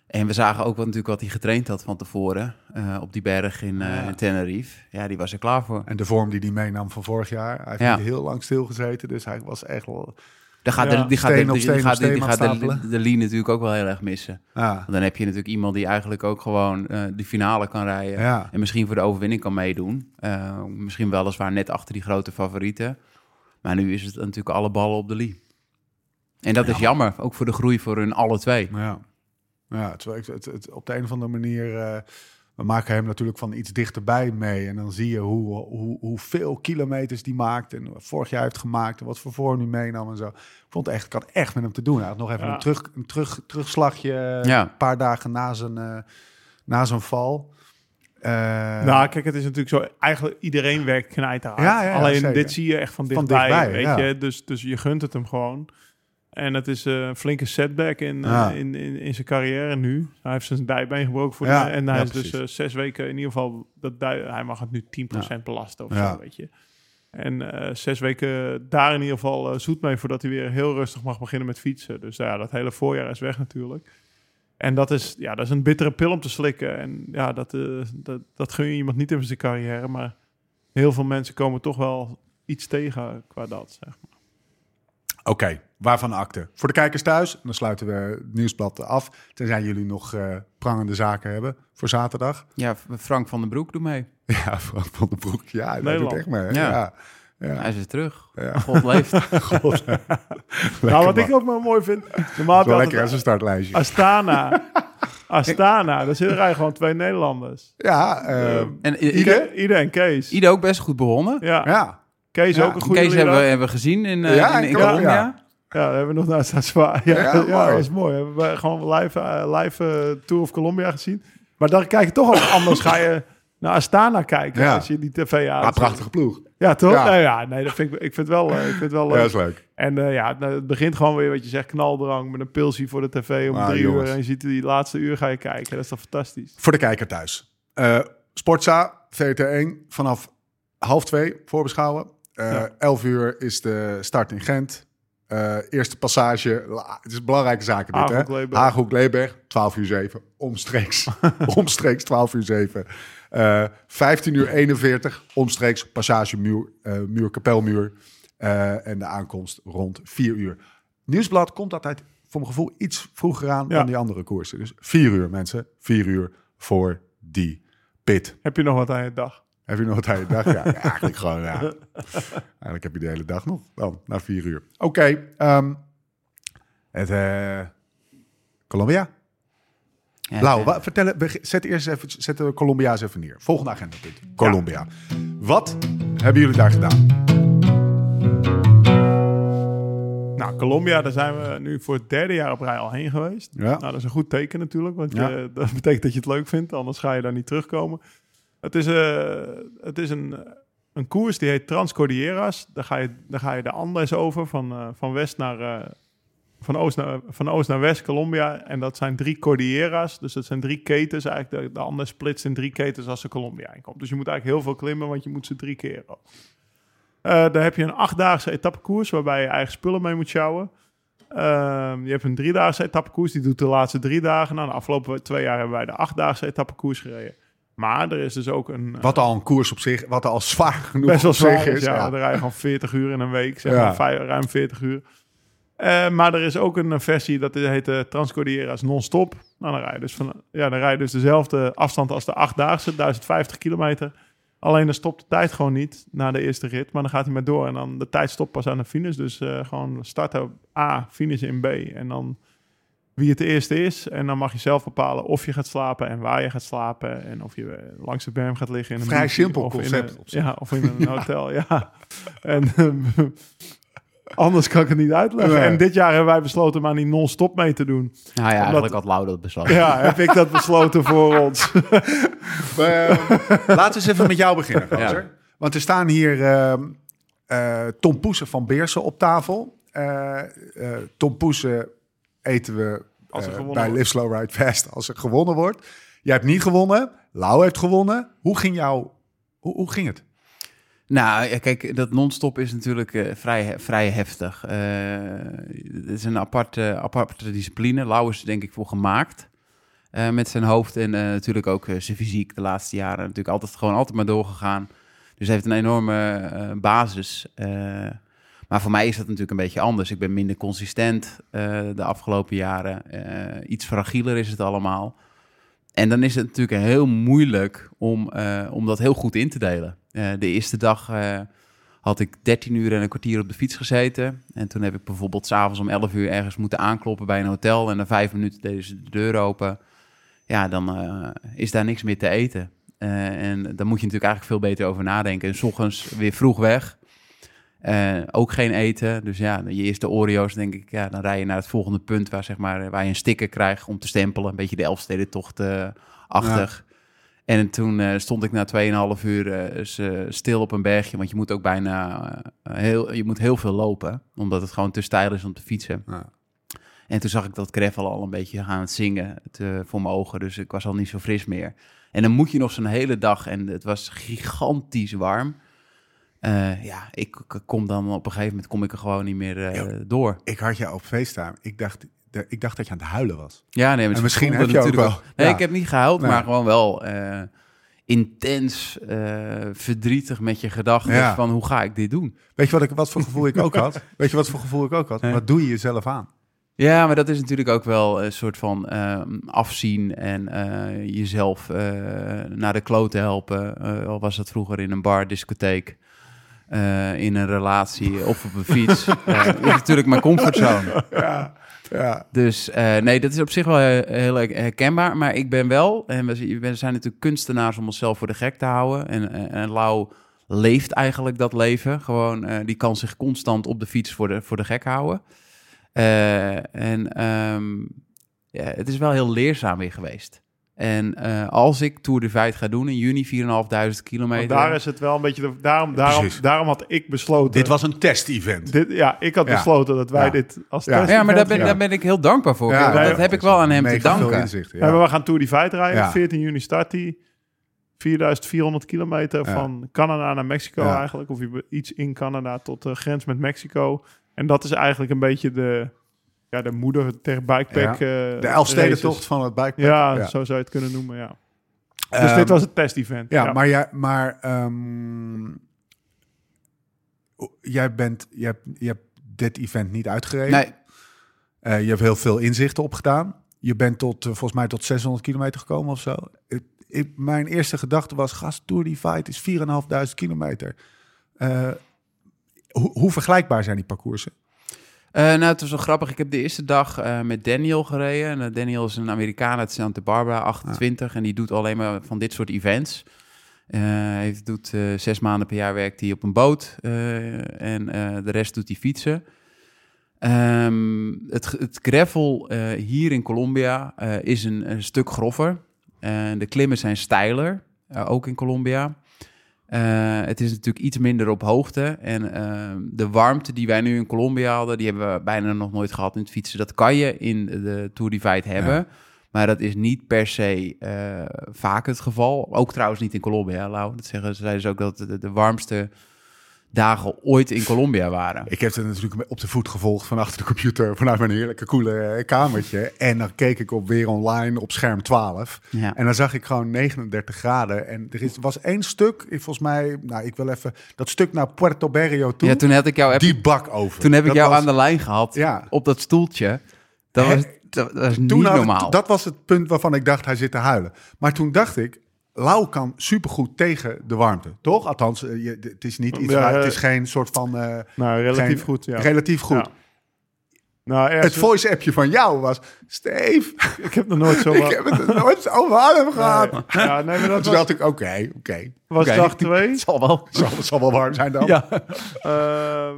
En we zagen ook wat, natuurlijk wat hij getraind had van tevoren. eh, op die berg in, eh, Ja. in Tenerife. Ja, die was er klaar voor. en de vorm die hij meenam van vorig jaar. Hij heeft Ja. niet heel lang stilgezeten, dus hij was echt wel... Daar gaat Ja. de, die gaat, de, die, steen gaat, die, gaat lean natuurlijk ook wel heel erg missen. Ja, dan heb je natuurlijk iemand die eigenlijk ook gewoon eh de finale kan rijden. ja. En misschien voor de overwinning kan meedoen. Eh, misschien weliswaar net achter die grote favorieten. Maar nu is het natuurlijk alle ballen op de lie. En dat is jammer, ook voor de groei voor hun alle twee. Ja, ja het, het, het, het- op de een of andere manier... eh, we maken hem natuurlijk van iets dichterbij mee. En dan zie je hoe, hoe, hoeveel kilometers die maakt. En vorig jaar heeft gemaakt. En wat voor vorm hij meenam en zo. Ik vond het echt, ik had echt met hem te doen. Hij had nog even Ja. een, terug, een terug, terugslagje. Ja. Een paar dagen na zijn, eh, na zijn val. Eh, Nou, kijk, het is natuurlijk zo. Eigenlijk iedereen werkt knijterhard. Ja, ja, Alleen zeker. dit zie je echt van Van dichtbij, dichtbij, weet ja. je. Dus, dus je gunt het hem gewoon. En het is eh, een flinke setback in, eh, Ja. in, in, in zijn carrière nu. Hij heeft zijn dijbeen gebroken voor Ja, de, en hij ja, is dus eh, zes weken in ieder geval. Dat dij, hij mag het nu 10% belasten of zo, weet je. En zes weken daar in ieder geval zoet mee voordat hij weer heel rustig mag beginnen met fietsen. Dus ja, dat hele voorjaar is weg natuurlijk. En dat is, ja, dat is een bittere pil om te slikken. En ja, dat, dat, dat gun je iemand niet in zijn carrière. Maar heel veel mensen komen toch wel iets tegen qua dat, zeg maar. Oké, waarvan akte? Voor de kijkers thuis, dan sluiten we het nieuwsblad af. Tenzij jullie nog eh, prangende zaken hebben voor zaterdag. Ja, Frank van den Broek, doe mee. Ja, Frank van den Broek. Ja, dat doet echt mee. Ja. Ja. Ja. Hij is weer terug. Ja. God leeft. God. nou, wat ik ook wel mooi vind. Normaal altijd lekker als een startlijstje. Astana. Astana, daar zitten rijden gewoon twee Nederlanders. Ja, eh, En Ide, Ide en Kees. Ido ook best goed begonnen. Ja, ja. Kees Ja, ook een goede Kees hebben we, hebben we gezien in, eh, Ja, in, Colombia. ja. Ja, daar hebben we nog naar staan zwaar. Ja, Ja, ja, mooi. dat was mooi. Hebben we gewoon live, eh, live eh, Tour of Colombia gezien. Maar dan kijk je toch ook anders. Ga je naar Astana kijken Ja. als je die tv aan. Ah, prachtige ploeg. Ja, toch? Ja. Nou ja, nee, dat vind ik, ik vind het wel, eh, ik vind het wel Ja, leuk. dat is leuk. En eh, ja, nou, het begint gewoon weer, wat je zegt, knaldrang met een pilsie voor de tv om Ah, drie jongens. uur. En je ziet die laatste uur ga je kijken. Dat is toch fantastisch? Voor de kijker thuis. Eh Sportza, VT1, vanaf half twee voorbeschouwen. Eh Ja. 11 uur is de start in Gent. Eh, eerste passage. La- Het is een belangrijke zaak dit, hè? Haaghoek-Leeberg. Haaghoek-Leeberg, 12 uur 7. Omstreeks. omstreeks 12 uur 7. Eh 15 uur 41. Omstreeks passage muur, eh, muur kapelmuur. Eh, en de aankomst rond 4 uur. Nieuwsblad komt altijd voor mijn gevoel iets vroeger aan Ja. dan die andere koersen. Dus 4 uur mensen. 4 uur voor die pit. Heb je nog wat aan je dag? Heb je nog wat aan je dag? Ja, eigenlijk gewoon, ja. Eigenlijk heb je de hele dag nog dan, na vier uur. Oké, ehm, het, eh, Colombia. Ja, Lau, ja. wa- vertel, het- beg- zet eerst even, zet de Colombia's even neer. Volgende agendapunt. Colombia. Wat hebben jullie daar gedaan? Nou, Colombia, daar zijn we nu voor het derde jaar op rij al heen geweest. Ja. Nou, dat is een goed teken natuurlijk, want Ja. je, dat betekent dat je het leuk vindt, anders ga je daar niet terugkomen. Het is, eh, het is een, een koers die heet Transcordilleras. Daar ga je, daar ga je de Andes over, van, eh, van, west naar, eh, van, oost naar, van oost naar west, Colombia. En dat zijn drie Cordilleras, dus dat zijn drie ketens. Eigenlijk de, de Andes splitst in drie ketens als ze Colombia inkomt. Dus je moet eigenlijk heel veel klimmen, want je moet ze drie keer. Daar heb je een achtdaagse etappekoers waarbij je eigen spullen mee moet sjouwen. Ehm, je hebt een driedaagse etappekoers, die doet de laatste drie dagen. Nou, de afgelopen twee jaar hebben wij de achtdaagse etappekoers gereden. Maar er is dus ook een... Wat al een koers op zich, wat al zwaar genoeg best wel op zich zwaar is. Ja, Ja. we rijden gewoon 40 uur in een week, zeg maar vijf- ruim 40 uur. Eh, maar er is ook een versie, dat heet uh, Transcordilleras non-stop. Nou, dan rij je dus, van, ja, dan rij je dus dezelfde afstand als de achtdaagse, 1050 kilometer. Alleen dan stopt de tijd gewoon niet na de eerste rit, maar dan gaat hij maar door. En dan de tijd stopt pas aan de finish. Dus eh, gewoon starten A, finishen in B. En dan wie het eerste is. En dan mag je zelf bepalen of je gaat slapen en waar je gaat slapen. En of je eh, langs de berm gaat liggen. In een Vrij simpel of in concept een- ja, of in een hotel, ja. En ehm, anders kan ik het niet uitleggen. Nee. En dit jaar hebben wij besloten om aan die non-stop mee te doen. Nou ja, eigenlijk had Lau dat besloten. Ja, heb ik dat besloten voor ons. Eh, laten we eens even met jou beginnen, gozer. Want er staan hier ehm, eh, Tom Poesen van Beersen op tafel. Eh, eh, Tom Poesen eten we Als er eh, bij wordt. Live Slow Ride Fast als er gewonnen wordt. Jij hebt niet gewonnen. Lau heeft gewonnen. Hoe ging jou... Hoe, hoe ging het? Nou, ja, kijk, dat non-stop is natuurlijk eh, vrij, vrij heftig. Eh, het is een aparte, aparte discipline. Lau is er denk ik voor gemaakt. eh, met zijn hoofd en eh, natuurlijk ook zijn fysiek de laatste jaren. Natuurlijk altijd gewoon altijd maar doorgegaan. Dus hij heeft een enorme eh, basis. Maar voor mij is dat natuurlijk een beetje anders. Ik ben minder consistent eh, de afgelopen jaren. Eh, iets fragieler is het allemaal. En dan is het natuurlijk heel moeilijk om, eh, om dat heel goed in te delen. De eerste dag had ik 13 uur en een kwartier op de fiets gezeten. En toen heb ik bijvoorbeeld s'avonds om 11 uur ergens moeten aankloppen bij een hotel. En na vijf minuten deden ze de deur open. Ja, dan is daar niks meer te eten. En daar moet je natuurlijk eigenlijk veel beter over nadenken. En s ochtends weer vroeg weg. Eh, ook geen eten. Dus ja, je eerste Oreo's, denk ik, ja, dan rij je naar het volgende punt waar, zeg maar, waar je een sticker krijgt om te stempelen. Een beetje de Elfstedentocht eh. En toen eh, stond ik na 2,5 uur stil op een bergje. Want je moet ook bijna heel, je moet heel veel lopen. Omdat het gewoon te steil is om te fietsen. Ja. En toen zag ik dat Greffel al een beetje aan het zingen te, voor mijn ogen. Dus ik was al niet zo fris meer. En dan moet je nog zo'n hele dag. En het was gigantisch warm. Eh, ja, ik, ik kom dan op een gegeven moment kom ik er gewoon niet meer eh, door. Ik had jou op FaceTime. Ik dacht, de- ik dacht dat je aan het huilen was. Ja, nee, maar misschien heb je ook natuurlijk wel- Nee, ja. ik heb niet gehuild, Nee. maar gewoon wel eh, intens verdrietig met je gedachten Ja. van hoe ga ik dit doen? Weet je wat, ik, wat voor gevoel ik ook had? Weet je wat voor gevoel ik ook had? Wat doe je jezelf aan? Ja, maar dat is natuurlijk ook wel een soort van ehm, afzien en jezelf naar de klote helpen. Al was dat vroeger in een bar, discotheek, eh, in een relatie of op een fiets. Eh, is natuurlijk mijn comfortzone. Ja, ja. Dus eh, nee, dat is op zich wel heel, herkenbaar. Maar ik ben wel, en we, zijn natuurlijk kunstenaars om onszelf voor de gek te houden. En, en, en Lau leeft eigenlijk dat leven. Gewoon, die kan zich constant op de fiets voor de, voor de gek houden. En ehm, ja, het is wel heel leerzaam weer geweest. En eh, als ik Tour de Veit ga doen in juni, 4.500 kilometer. Want daar is het wel een beetje... De, daarom, daarom, Precies. daarom had ik besloten... Dit was een test-event. Dit, ja, ik had Ja. besloten dat wij Ja. dit als Ja. test ja, maar daar ben, Ja. daar ben ik heel dankbaar voor. Ja, Want ja, dat heb ik wel aan hem te danken. inzicht, ja. Ja. maar we gaan Tour Divide rijden. Ja. 14 juni start die. 4400 kilometer Ja. van Canada naar Mexico Ja. eigenlijk. Of iets in Canada tot de grens met Mexico. En dat is eigenlijk een beetje de, ja, de moeder tegen bikepack. Ja. eh, De Elfstedentocht van het bikepack. Ja, ja. zo zou je het kunnen noemen, ja. Dus Ehm, dit was het test-event. Ja, maar, jij, maar ehm, jij, bent, je, hebt, je hebt dit event niet uitgereden. Nee, Eh, je hebt heel veel inzichten opgedaan. Je bent tot, eh, volgens mij tot 600 kilometer gekomen of zo. Ik, ik, mijn eerste gedachte was, gast, Tour Divide is 4.500 kilometer. Eh, hoe, hoe vergelijkbaar zijn die parcoursen? Eh, nou, het was wel grappig. Ik heb de eerste dag eh, met Daniel gereden. En, eh, Daniel is een Amerikaan uit Santa Barbara, 28. En die doet alleen maar van dit soort events. Hij doet zes maanden per jaar werkt hij op een boot. en de rest doet hij fietsen. Ehm, het, het gravel hier in Colombia is een, een stuk grover. De klimmen zijn steiler, ook in Colombia. Eh, het is natuurlijk iets minder op hoogte. En ehm, de warmte die wij nu in Colombia hadden, die hebben we bijna nog nooit gehad in het fietsen. Dat kan je in de Tour Divide hebben. Ja. Maar dat is niet per se eh, vaak het geval. Ook trouwens niet in Colombia, Lau. Dat zeggen ze zeiden ze ook dat de warmste dagen ooit in Colombia waren. Ik heb het natuurlijk op de voet gevolgd van achter de computer vanuit mijn heerlijke coole eh, kamertje. En dan keek ik op weer online op scherm 12. Ja. En dan zag ik gewoon 39 graden. En er is, was één stuk, volgens mij, nou ik wil even, dat stuk naar Puerto Berrio toe. Ja, toen had ik jou, die bak over. toen heb ik Dat jou was- aan de lijn gehad Ja. op dat stoeltje. Dat was, dat was niet normaal. dat was het punt waarvan ik dacht, hij zit te huilen. Maar toen dacht ik, Lau kan supergoed tegen de warmte, toch? Althans, eh, je, het is niet iets, Ja, waar- het eh, is geen soort van... eh, Nou, relatief geen- goed, ja. Relatief goed. Ja. Nou, Het voice-appje van jou was... Steve, ik heb nog nooit zo ik heb het nooit zo warm gehad. Nee. Ja, nee, maar dat Toen was, dacht ik, oké, oké. was Oké. dag twee. Het zal wel. Zal, het zal wel warm zijn dan. Ja. Ehm,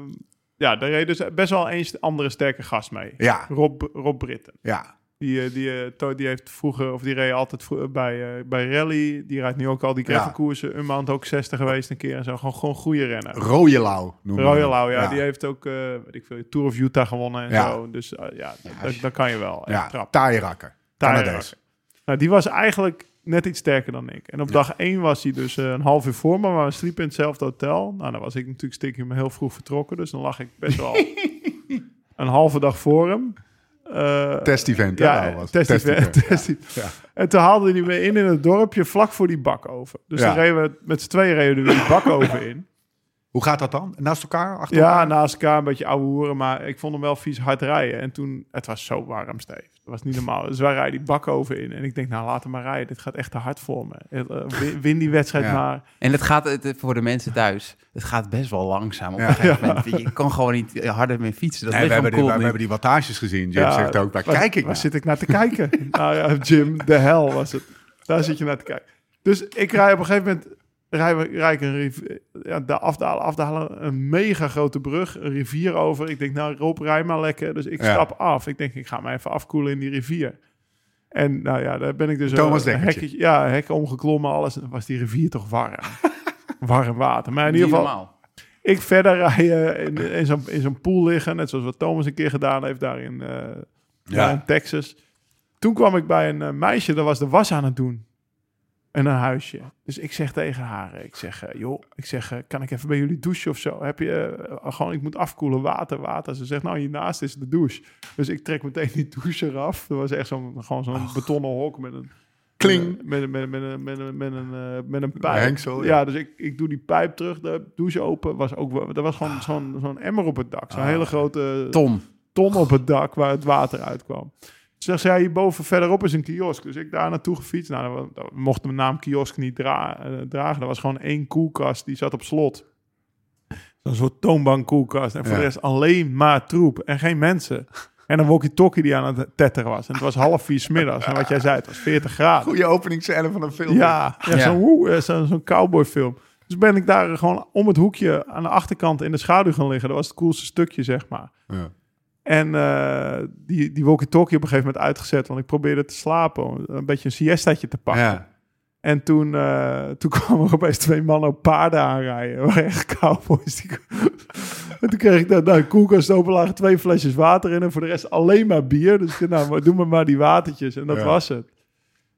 ja, daar reed dus best wel een andere sterke gast mee. Ja, Rob, Rob Britten. ja. Die, eh, die, eh, die heeft vroeger, of die reed altijd bij, eh, bij Rally. Die rijdt nu ook al die Ja. gravelkoersen. Een maand ook 60 geweest een keer en zo. Gewoon, gewoon goede renner. Rode lauw noemen we Royal hem. Lau, ja, die heeft ook, eh weet ik veel, Tour of Utah gewonnen en Ja. zo. Dus ja, dat, dat kan je wel. Ja, trap. taaie rakker. Taaie Canadees. Nou, die was eigenlijk net iets sterker dan ik. En op dag 1 was hij dus een half uur voor me, maar we sliepen in hetzelfde hotel. Nou, dan was ik natuurlijk stiekem heel vroeg vertrokken, dus dan lag ik best wel een halve dag voor hem. Eh, Test-event, ja, was. test Test-event, event, test. Ja. En toen haalde hij me in in het dorpje vlak voor die bak over. Dus dan reden we met z'n tweeën reden we weer die bak over in. Hoe gaat dat dan? Naast elkaar? Achter Ja, elkaar? naast elkaar een beetje ouwe hoeren, maar ik vond hem wel vies hard rijden. En toen, het was zo warm, Steve. Dat was niet normaal. Dus wij rijden die bak over in. En ik denk, nou, laat hem maar rijden. Dit gaat echt te hard voor me. Eh, win- Win die wedstrijd Ja. maar. En het gaat het, voor de mensen thuis. Het gaat best wel langzaam. Op Ja. een gegeven moment. Je kan gewoon niet harder meer fietsen. Dat Nee, we, hebben die, koelt we hebben die wattages gezien. Jim Ja, zegt ook, waar waar- kijk ik Waar naar? zit ik naar te kijken? nou ja, Jim, de hel was het. Daar zit je naar te kijken. Dus ik rij op een gegeven moment... Rij, we- rij ik een rivier, ja, de afdalen, afdalen, een mega grote brug, een rivier over. Ik denk, nou Rob, rij maar lekker. Dus ik Ja. stap af. Ik denk, ik ga me even afkoelen in die rivier. En nou ja, daar ben ik dus Thomas een Dekkertje. hekketje, ja, hekken omgeklommen, alles. En dan was die rivier toch warm. warm water. Maar in Niet ieder geval, normaal. ik verder rijden in, in zo'n in zo'n pool liggen. Net zoals wat Thomas een keer gedaan heeft daar in, eh, daar in Texas. Toen kwam ik bij een eh, meisje, dat was de was aan het doen. En een huisje. Dus ik zeg tegen haar, ik zeg, eh, joh, ik zeg, eh, kan ik even bij jullie douchen of zo? Heb je, eh, gewoon, ik moet afkoelen, water, water. Ze zegt, nou, hiernaast is de douche. Dus ik trek meteen die douche eraf. Dat was echt zo'n, gewoon zo'n betonnen hok met een... Kling. Met, een- met, een- met, een- met, een- met, een, met een pijp. hengsel, ja. ja. dus ik, ik doe die pijp terug, de douche open. Was ook, wel- er was gewoon zo'n zo'n emmer op het dak. Zo'n Ah. hele grote Tom. ton op het dak waar het water uitkwam. Zeg ze, ja, hierboven verderop is een kiosk. Dus ik daar naartoe gefietst. Nou, dan, dan mocht mijn naam kiosk niet dra- eh, dragen. Er was gewoon één koelkast, die zat op slot. Zo'n soort toonbank koelkast. En voor Ja. de rest alleen maar troep en geen mensen. En een walkie-talkie die aan het tetteren was. En het was half vier 's middags. En wat jij zei, het was 40 graden. Goede openingscène van een film. Ja, ja, Ja. zo'n eh, zo'n cowboyfilm. Dus ben ik daar gewoon om het hoekje aan de achterkant in de schaduw gaan liggen. Dat was het coolste stukje, zeg maar. Ja. En eh, die, die walkie-talkie op een gegeven moment uitgezet, want ik probeerde te slapen, om een beetje een siestaatje te pakken. Ja. En toen, eh, toen kwamen er opeens twee mannen op paarden aanrijden. Waren echt cowboys. Die... en toen kreeg ik daar nou, koelkast open, lagen twee flesjes water in en voor de rest alleen maar bier. Dus ik dacht, nou, maar doe me maar die watertjes. En dat Ja. was het.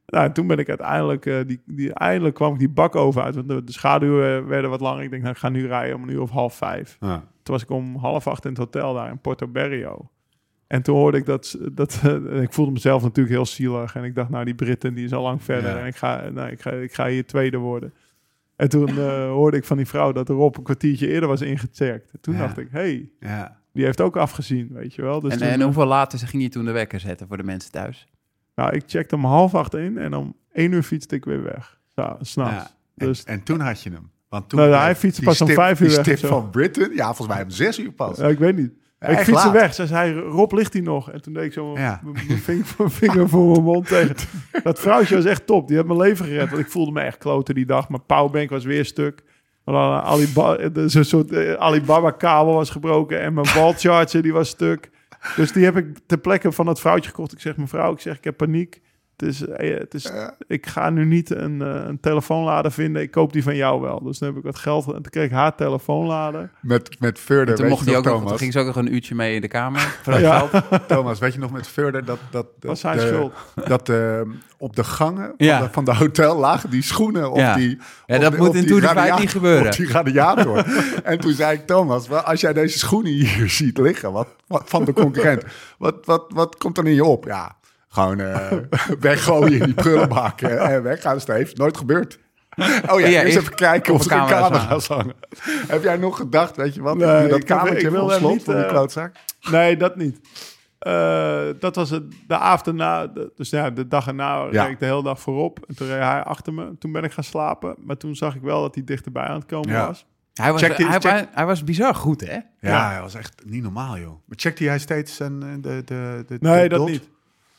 Nou, en toen ben ik uiteindelijk, eh, die, die, eindelijk kwam ik die bak over uit. Want de, de schaduwen werden wat langer. Ik denk, nou, ik ga nu rijden om uur of half vijf. Ja. Toen was ik om half acht in het hotel daar in Porto Berrio. En toen hoorde ik dat, dat ik voelde mezelf natuurlijk heel zielig. En ik dacht, nou die Britten die is al lang verder. Ja. En ik ga, nou, ik, ga, ik ga hier tweede worden. En toen eh, hoorde ik van die vrouw dat Rob een kwartiertje eerder was ingecheckt. En toen Ja. dacht ik, hey, Ja. die heeft ook afgezien, weet je wel. Dus En, toen, en hoeveel later ging je toen de wekker zetten voor de mensen thuis? nou, ik checkte om half acht in en om één uur fietste ik weer weg. Ja, s'nachts. Ja. En, Dus en toen had je hem. Want toen Nou, hij fietste die pas om vijf uur Die stip van Britain, ja, volgens mij om zes uur pas. Ja, ik weet niet. Ja, ik fietste weg. Ze zei, Rob, ligt hij nog? En toen deed ik zo mijn mijn ving- mijn vinger voor mijn mond tegen. Dat vrouwtje was echt top. Die had mijn leven gered. Want ik voelde me echt kloten die dag. Mijn powerbank was weer stuk. We hadden Aliba- de- Zo'n soort eh, Alibaba-kabel was gebroken. En mijn wallcharger die was stuk. Dus die heb ik ter plekke van dat vrouwtje gekocht. Ik zeg, mevrouw, ik zeg, ik heb paniek. Het is, eh, het is, ik ga nu niet een, eh, een telefoonlader vinden. Ik koop die van jou wel. Dus toen heb ik wat geld. En toen kreeg ik haar telefoonlader. Met, met Further, En toen mocht je ook nog, toen Thomas? ging ze ook nog een uurtje mee in de kamer. Voor dat Ja. geld. Thomas, weet je nog met Further dat... dat, dat was zijn de- schuld. Dat eh, op de gangen van, de, van de hotel lagen die schoenen op Ja. die... Ja, op dat de- moet op in radia- niet gebeuren. Op die radiator. en toen zei ik, Thomas, als jij deze schoenen hier ziet liggen wat, wat, van de concurrent, wat, wat, wat komt dan in je op? Ja, gewoon eh weggooien in die prullenbak en weggaan, Steve. Nooit gebeurd. Oh ja, Ja, eerst even kijken of er een camera's camera's hangen. Heb jij nog gedacht, weet je wat, Nee, dat ik kamertje ik wil slot niet, van die eh, klootzak? Nee, dat niet. Eh, dat was het, de avond na, de- dus ja, de dag erna Ja. reed ik de hele dag voorop. En toen reed hij achter me. Toen ben ik gaan slapen. Maar toen zag ik wel dat hij dichterbij aan het komen Ja. was. Hij was, hij, check- hij, hij was bizar goed, hè? Ja, Ja. hij was echt niet normaal, joh. Maar checkte jij steeds zijn, eh, de, de, de, Nee, de dat dot? niet.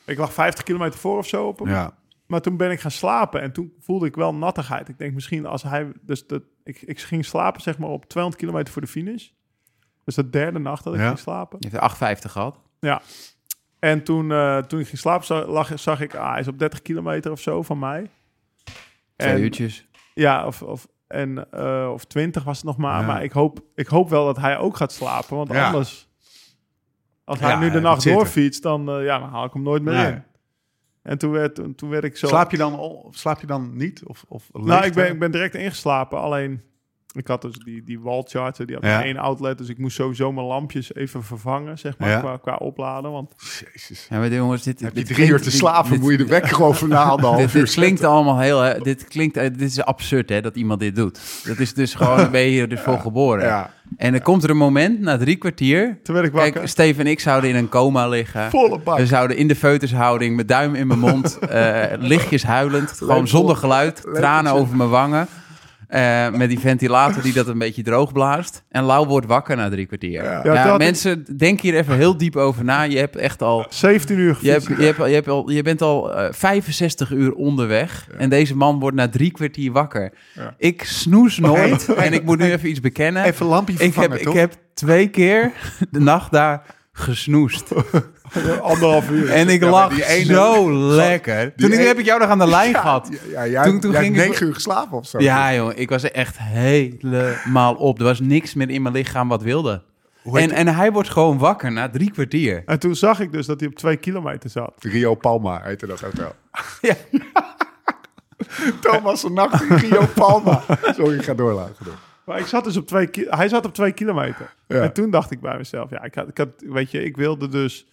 Ik lag 50 kilometer voor of zo op hem. Ja. Maar toen ben ik gaan slapen en toen voelde ik wel nattigheid. Ik denk misschien als hij... Dus dat, ik, ik ging slapen zeg maar op 200 kilometer voor de finish. Dus de derde nacht dat ik Ja. ging slapen. Je heeft er 8,50 gehad. Ja. En toen, eh, toen ik ging slapen zag, lag, zag ik... Ah, hij is op 30 kilometer of zo van mij. Twee En- uurtjes. Ja, of, of, en, eh, of 20 was het nog maar. Ja. Maar ik hoop, ik hoop wel dat hij ook gaat slapen. Want Ja. anders... Als hij Ja, nu de dat nacht doorfietst, dan, eh, ja, dan haal ik hem nooit meer Nee. in. En toen werd, toen, werd ik zo... Slaap je dan, slaap je dan niet? Of, of Nou, ik ben, ik ben direct ingeslapen. Alleen, ik had dus die, die wallcharger, die had Ja. één outlet. Dus ik moest sowieso mijn lampjes even vervangen, zeg maar, Ja. qua, qua opladen. Want Jezus. Ja, maar jongens, dit, Heb je dit drie klinkt- uur te slapen, dit- moet je de wekker gewoon van na Dit, anderhalf dit uur klinkt allemaal heel... hè, Dit, klinkt, eh, dit is absurd, hè, dat iemand dit doet. Dat is dus gewoon, ben je hier dus voor geboren. Ja. En er komt er een moment, na drie kwartier... toen werd ik wakker. Kijk, Steven en ik zouden in een coma liggen. Volle bak. We zouden in de feutushouding, met duim in mijn mond, eh, lichtjes huilend, gewoon zonder geluid, tranen over mijn wangen. Eh, met die ventilator die dat een beetje droog blaast. En Lau wordt wakker na drie kwartier. Ja, mensen, denk hier even heel diep over na. Je hebt echt al 17 uur je, hebt, je, hebt, al- je, hebt al, je bent al eh, 65 uur onderweg. En deze man wordt na drie kwartier wakker. Ja. Ik snoes nooit. en ik moet nu even iets bekennen. Even een lampje ik, heb, vervangen, ik heb twee keer de nacht daar gesnoest. Anderhalf uur. En ik Ja, lag ene- zo lekker. Toen ene- heb ik jou nog aan de lijn gehad. Ja, ja, Toen- toen jij ging ik- negen uur geslapen of zo. Ja, jongen, ik was er echt helemaal op. Er was niks meer in mijn lichaam wat wilde. En, en hij wordt gewoon wakker na drie kwartier. En toen zag ik dus dat hij op twee kilometer zat. Rio Palma heette dat hotel. Ja. Thomas een nacht in Rio Palma. Sorry, ga door, Lau, ga door. Maar ik zat dus op twee hij zat op twee kilometer. Ja. En toen dacht ik bij mezelf, ja, ik had, ik had, weet je, ik wilde dus,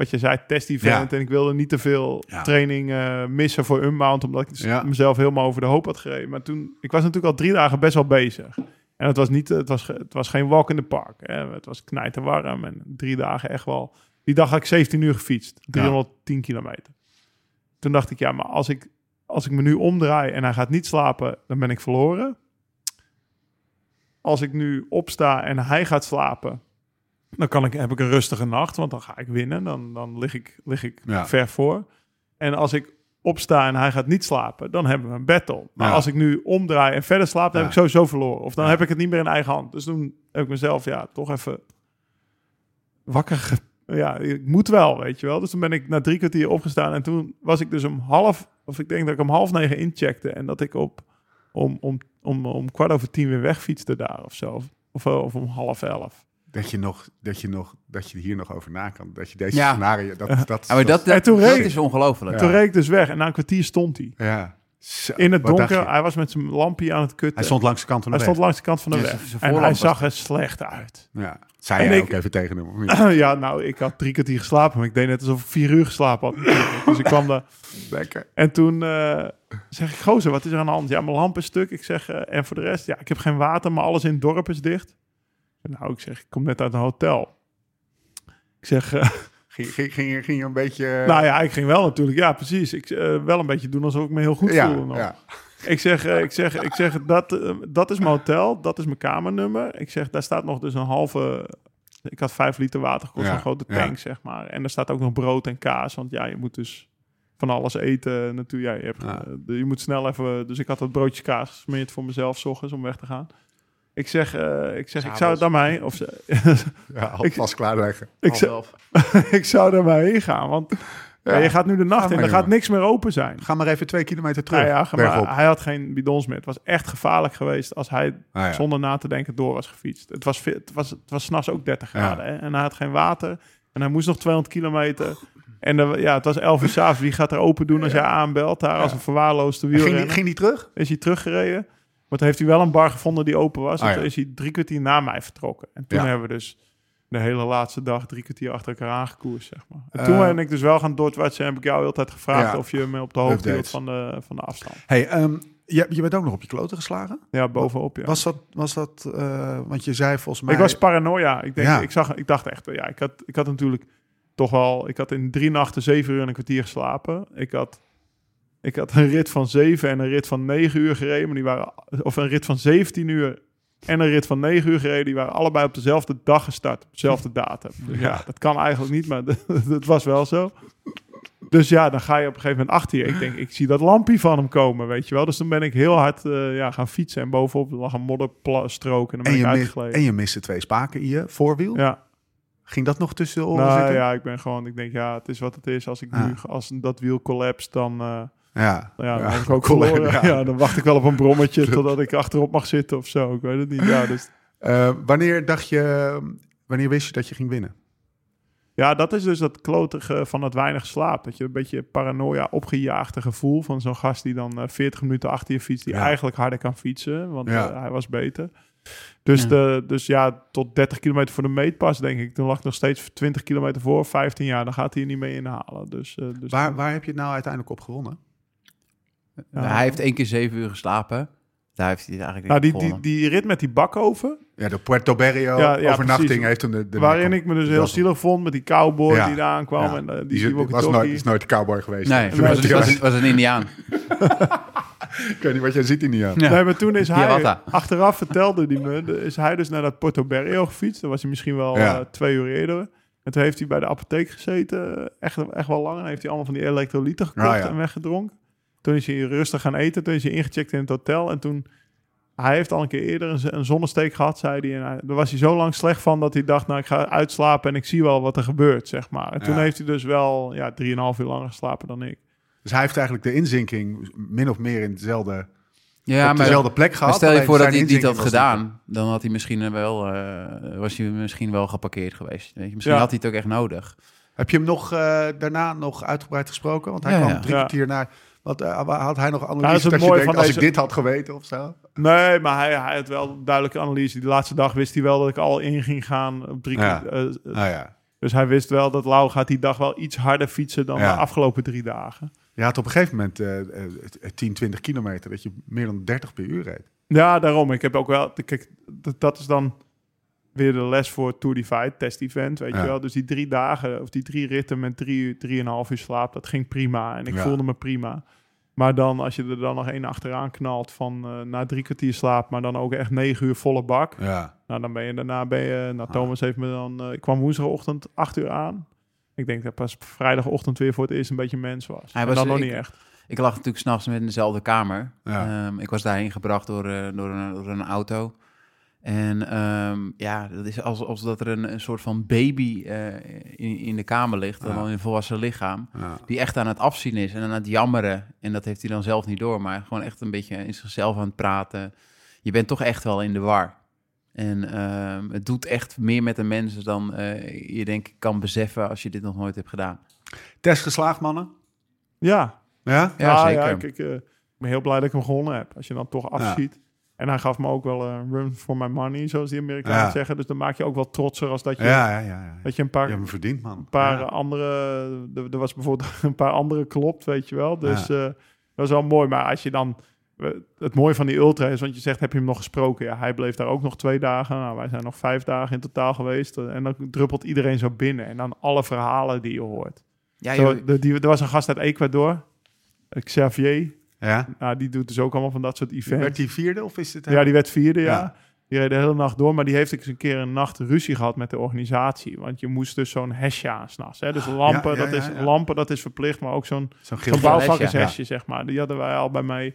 wat je zei, test-event. Ja. En ik wilde niet te veel Ja. training eh, missen voor Unbound, omdat ik Ja. mezelf helemaal over de hoop had gereden. Maar toen, ik was natuurlijk al drie dagen best wel bezig. En het was, niet, het was, het was geen walk in the park. Hè. Het was warm en drie dagen echt wel. Die dag had ik 17 uur gefietst, 310 kilometer. Toen dacht ik, ja, maar als ik, als ik me nu omdraai en hij gaat niet slapen, dan ben ik verloren. Als ik nu opsta en hij gaat slapen, dan kan ik, heb ik een rustige nacht, want dan ga ik winnen. Dan, dan lig ik, lig ik Ja. ver voor. En als ik opsta en hij gaat niet slapen, dan hebben we een battle. Maar Ja. als ik nu omdraai en verder slaap, dan heb ik sowieso verloren. Of dan heb ik het niet meer in eigen hand. Dus toen heb ik mezelf ja, toch even wakker Ja, ik moet wel, weet je wel. Dus toen ben ik na drie kwartier opgestaan en toen was ik dus om half, of ik denk dat ik om half negen incheckte en dat ik op om, om, om, om kwart over tien weer wegfietste daar of zo. Of, of om half elf. Dat je, nog, dat, je nog, dat je hier nog over na kan. Dat je deze Ja. scenario... Dat, dat, Ja, maar dat, dat, toen dat reed- is ongelooflijk. Ja. Toen reed ik dus weg en na een kwartier stond hij. Ja. Zo, In het donker, hij was met zijn lampje aan het kutten. Hij stond langs de kant van de Hij weg. stond langs de kant van de Ja, weg. En hij zag er slecht uit. Ja. Zei En jij ik- ook even tegen hem? of niet? ja, nou, ik had drie kwartier geslapen, maar ik deed net alsof ik vier uur geslapen had. dus ik kwam daar. Lekker. En toen eh, zeg ik, gozer, wat is er aan de hand? Ja, mijn lamp is stuk. Ik zeg, eh, en voor de rest, ja, ik heb geen water, maar alles in het dorp is dicht. Nou, ik zeg, ik kom net uit een hotel. Ik zeg, eh, Ging, ging, ging, je- ging je een beetje... nou ja, ik ging wel natuurlijk. Ja, precies. Ik eh, wel een beetje doen alsof ik me heel goed ja, voelde. ja. Ik zeg, eh, ik zeg, ik zeg dat, eh, dat is mijn hotel, dat is mijn kamernummer. Ik zeg, daar staat nog dus een halve... Ik had vijf liter water gekost, Ja, een grote tank, zeg maar. En er staat ook nog brood en kaas, want ja, je moet dus van alles eten. Natuurlijk, ja, je, hebt, Ja. eh, je moet snel even... Dus ik had dat broodje kaas gesmeerd voor mezelf, s ochtends, om weg te gaan. Ik zeg, eh, ik, zeg ik zou S'avonds. daarmee... Of, ze- ja Ik- alvast klaarleggen. ik, Half zou, elf. ik zou er maar heen gaan, want ja, je gaat nu de nacht Ga in, er gaat niks meer open zijn. Ga maar even twee kilometer terug. Nou ja, maar, hij had geen bidons meer. Het was echt gevaarlijk geweest als hij Ah, ja. zonder na te denken door was gefietst. Het was, het was, het was s'nachts ook 30 Ja. graden. Hè? En hij had geen water. En hij moest nog 200 kilometer. En er- ja, het was 11 uur s'avonds. Wie gaat er open doen als jij aanbelt? Daar als een verwaarloosde ging, wielrenner. ging die terug? Is hij teruggereden. Maar toen heeft hij wel een bar gevonden die open was. Ah, en toen is hij drie kwartier na mij vertrokken. En toen hebben we dus de hele laatste dag drie kwartier achter elkaar aangekoerst, zeg maar. En toen ben ik dus wel gaan doortwatchen en heb ik jou altijd gevraagd Ja. of je me op de hoogte hield van de, van de afstand. Hey, ehm, je, je bent ook nog op je kloten geslagen? Ja, bovenop, ja. Was dat, was dat eh, want je zei volgens mij... Ik was paranoia. Ik, denk, Ja. ik, zag, ik dacht echt, ja, ik had, ik had natuurlijk toch wel, ik had in drie nachten zeven uur en een kwartier geslapen. Ik had, ik had een rit van zeven en een rit van negen uur gereden, maar die waren, of een rit van 17 uur en een rit van 9 uur gereden. Die waren allebei op dezelfde dag gestart, op dezelfde datum. Dus ja, dat kan eigenlijk niet, maar dat was wel zo. Dus ja, dan ga je op een gegeven moment achter je. Ik denk, ik zie dat lampje van hem komen, weet je wel. Dus dan ben ik heel hard eh, ja, gaan fietsen. En bovenop lag een modderstrook en dan ben En ik uitgeleden. en je miste twee spaken in je voorwiel. Ja, Ging dat nog tussen de oren nou zitten? ja, ik ben gewoon, ik denk, ja, het is wat het is. Als ik Ah. nu, als dat wiel collapst, dan, eh, Ja. ja, dan Ja, heb ik ook verloren. ja. Ja. dan wacht ik wel op een brommetje totdat ik achterop mag zitten of zo. Ik weet het niet. Ja, dus Eh, wanneer dacht je, wanneer wist je dat je ging winnen? Ja, dat is dus dat klotige van het weinig slaap. Dat je een beetje paranoia, opgejaagde gevoel van zo'n gast die dan eh, 40 minuten achter je fietst, die Ja. eigenlijk harder kan fietsen, want Ja. eh, hij was beter. Dus, Ja. De, dus ja, tot 30 kilometer voor de meetpas, denk ik. Toen lag ik nog steeds 20 kilometer voor, 15 jaar. Dan gaat hij er niet mee inhalen. Dus, eh, dus Waar, waar heb je het nou uiteindelijk op gewonnen? Ja. Hij heeft één keer zeven uur geslapen. Daar heeft hij het eigenlijk nou, die, die, die rit met die bakoven, Ja, de Puerto Berrio Ja, ja, overnachting precies. heeft hem de, de waarin ik me dus heel zielig vond met die cowboy Ja. die daar aankwam. Ja. En uh, die, Die, was, nooit, is nooit de cowboy geweest. Nee, Toen was, was hij- was, was een Indiaan. Ik weet niet wat jij ziet in die aan. Ja. Nee, maar toen is hij, achteraf vertelde hij me, is hij dus naar dat Porto Berrio gefietst. Dan was hij misschien wel Ja. eh, twee uur eerder. En toen heeft hij bij de apotheek gezeten, echt, echt wel lang. En heeft hij allemaal van die elektrolyten gekocht Ah, ja. en weggedronken. Toen is hij rustig gaan eten, toen is hij ingecheckt in het hotel. En toen, hij heeft al een keer eerder een, zonnesteek gehad, zei hij. En hij, daar was hij zo lang slecht van dat hij dacht, nou ik ga uitslapen en ik zie wel wat er gebeurt, zeg maar. En toen Ja. heeft hij dus wel ja, drieënhalf uur langer geslapen dan ik. Dus hij heeft eigenlijk de inzinking min of meer in dezelfde, Ja, op maar, dezelfde plek maar gehad. stel je voor dat hij het niet had gedaan. Dan had hij misschien wel, eh, was hij misschien wel geparkeerd geweest. Weet je? Misschien Ja. had hij het ook echt nodig. Heb je hem nog eh, daarna nog uitgebreid gesproken? Want hij Ja, kwam drie Ja. kwartier naar. Wat, eh, had hij nog dat analyse is het dat je mooie denkt, van als deze- ik dit had geweten of zo? Nee, maar hij, hij had wel een duidelijke analyse. Die laatste dag wist hij wel dat ik al in ging gaan. Op drie Ja. keer, eh, Nou ja. dus hij wist wel dat Lau gaat die dag wel iets harder fietsen dan Ja. de afgelopen drie dagen. Je had op een gegeven moment eh, 10, 20 kilometer dat je meer dan 30 per uur reed. Ja, daarom. Ik heb ook wel... Kijk, dat, dat is dan weer de les voor Tour Divide, test event, weet Ja. je wel. Dus die drie dagen, of die drie ritten met drie, uur- drieënhalf uur slaap, dat ging prima. En ik Ja. voelde me prima. Maar dan, als je er dan nog één achteraan knalt van eh, na drie kwartier slaap, maar dan ook echt negen uur volle bak. Ja. Nou, dan ben je daarna ben je. Nou, Ah. Thomas heeft me dan. eh, ik kwam woensdagochtend acht uur aan. Ik denk dat pas vrijdagochtend weer voor het eerst een beetje mens was. Hij En was- dan nog ik- niet echt. Ik lag natuurlijk s'nachts met in dezelfde kamer. Ja. Ehm, ik was daarheen gebracht door, eh, door, een, door een auto. En ehm, ja, dat is alsof als dat er een, een soort van baby eh, in, in de kamer ligt, dan Ja. in een volwassen lichaam, Ja. die echt aan het afzien is en aan het jammeren. En dat heeft hij dan zelf niet door, maar gewoon echt een beetje in zichzelf aan het praten. Je bent toch echt wel in de war. En ehm, het doet echt meer met de mensen dan eh, je denk ik kan beseffen als je dit nog nooit hebt gedaan. Test geslaagd, mannen? Ja, Ja? Ja, Ah, zeker. ik, ik, eh, ik ben heel blij dat ik hem gewonnen heb. Als je dan toch afziet. En hij gaf me ook wel een run for my money, zoals die Amerikanen Ja. zeggen. Dus dan maak je ook wel trotser als dat je, Ja, ja, ja. ja. dat je een Je paar, hebt hem verdiend, man. een paar Ja. andere... Er, er was bijvoorbeeld een paar andere klopt, weet je wel. Dus eh, dat was wel mooi. Maar als je dan... Het mooie van die ultra is, want je zegt, heb je hem nog gesproken? Ja, hij bleef daar ook nog twee dagen. Nou, wij zijn nog vijf dagen in totaal geweest. En dan druppelt iedereen zo binnen. En dan alle verhalen die je hoort. Ja, Zo, die, er was een gast uit Ecuador, Xavier. Ja? Nou, die doet dus ook allemaal van dat soort events. Werd hij vierde of is het... Ja, die werd vierde, ja. Ja. Die reed de hele nacht door, maar die heeft eens een keer een nacht ruzie gehad met de organisatie. Want je moest dus zo'n hesje aan s'nachts. hè. Dus lampen, Ah, ja, dat is, lampen, dat is verplicht, maar ook zo'n Zo'n bouwvakkershesje, zeg maar. Die hadden wij al bij mij.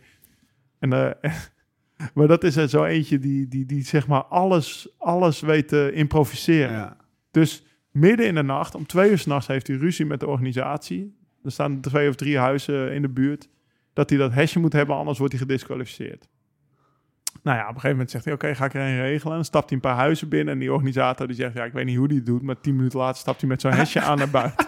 En, maar dat is er zo eentje die, die, die zeg maar alles, alles weet te improviseren. Dus midden in de nacht, om twee uur s'nachts, heeft hij ruzie met de organisatie. Er staan twee of drie huizen in de buurt. Dat hij dat hesje moet hebben, anders wordt hij gedisqualificeerd. Nou ja, op een gegeven moment zegt hij, oké, ga ik er een regelen. En dan stapt hij een paar huizen binnen. En die organisator die zegt, ja, ik weet niet hoe die het doet. Maar tien minuten later stapt hij met zo'n hesje aan naar buiten.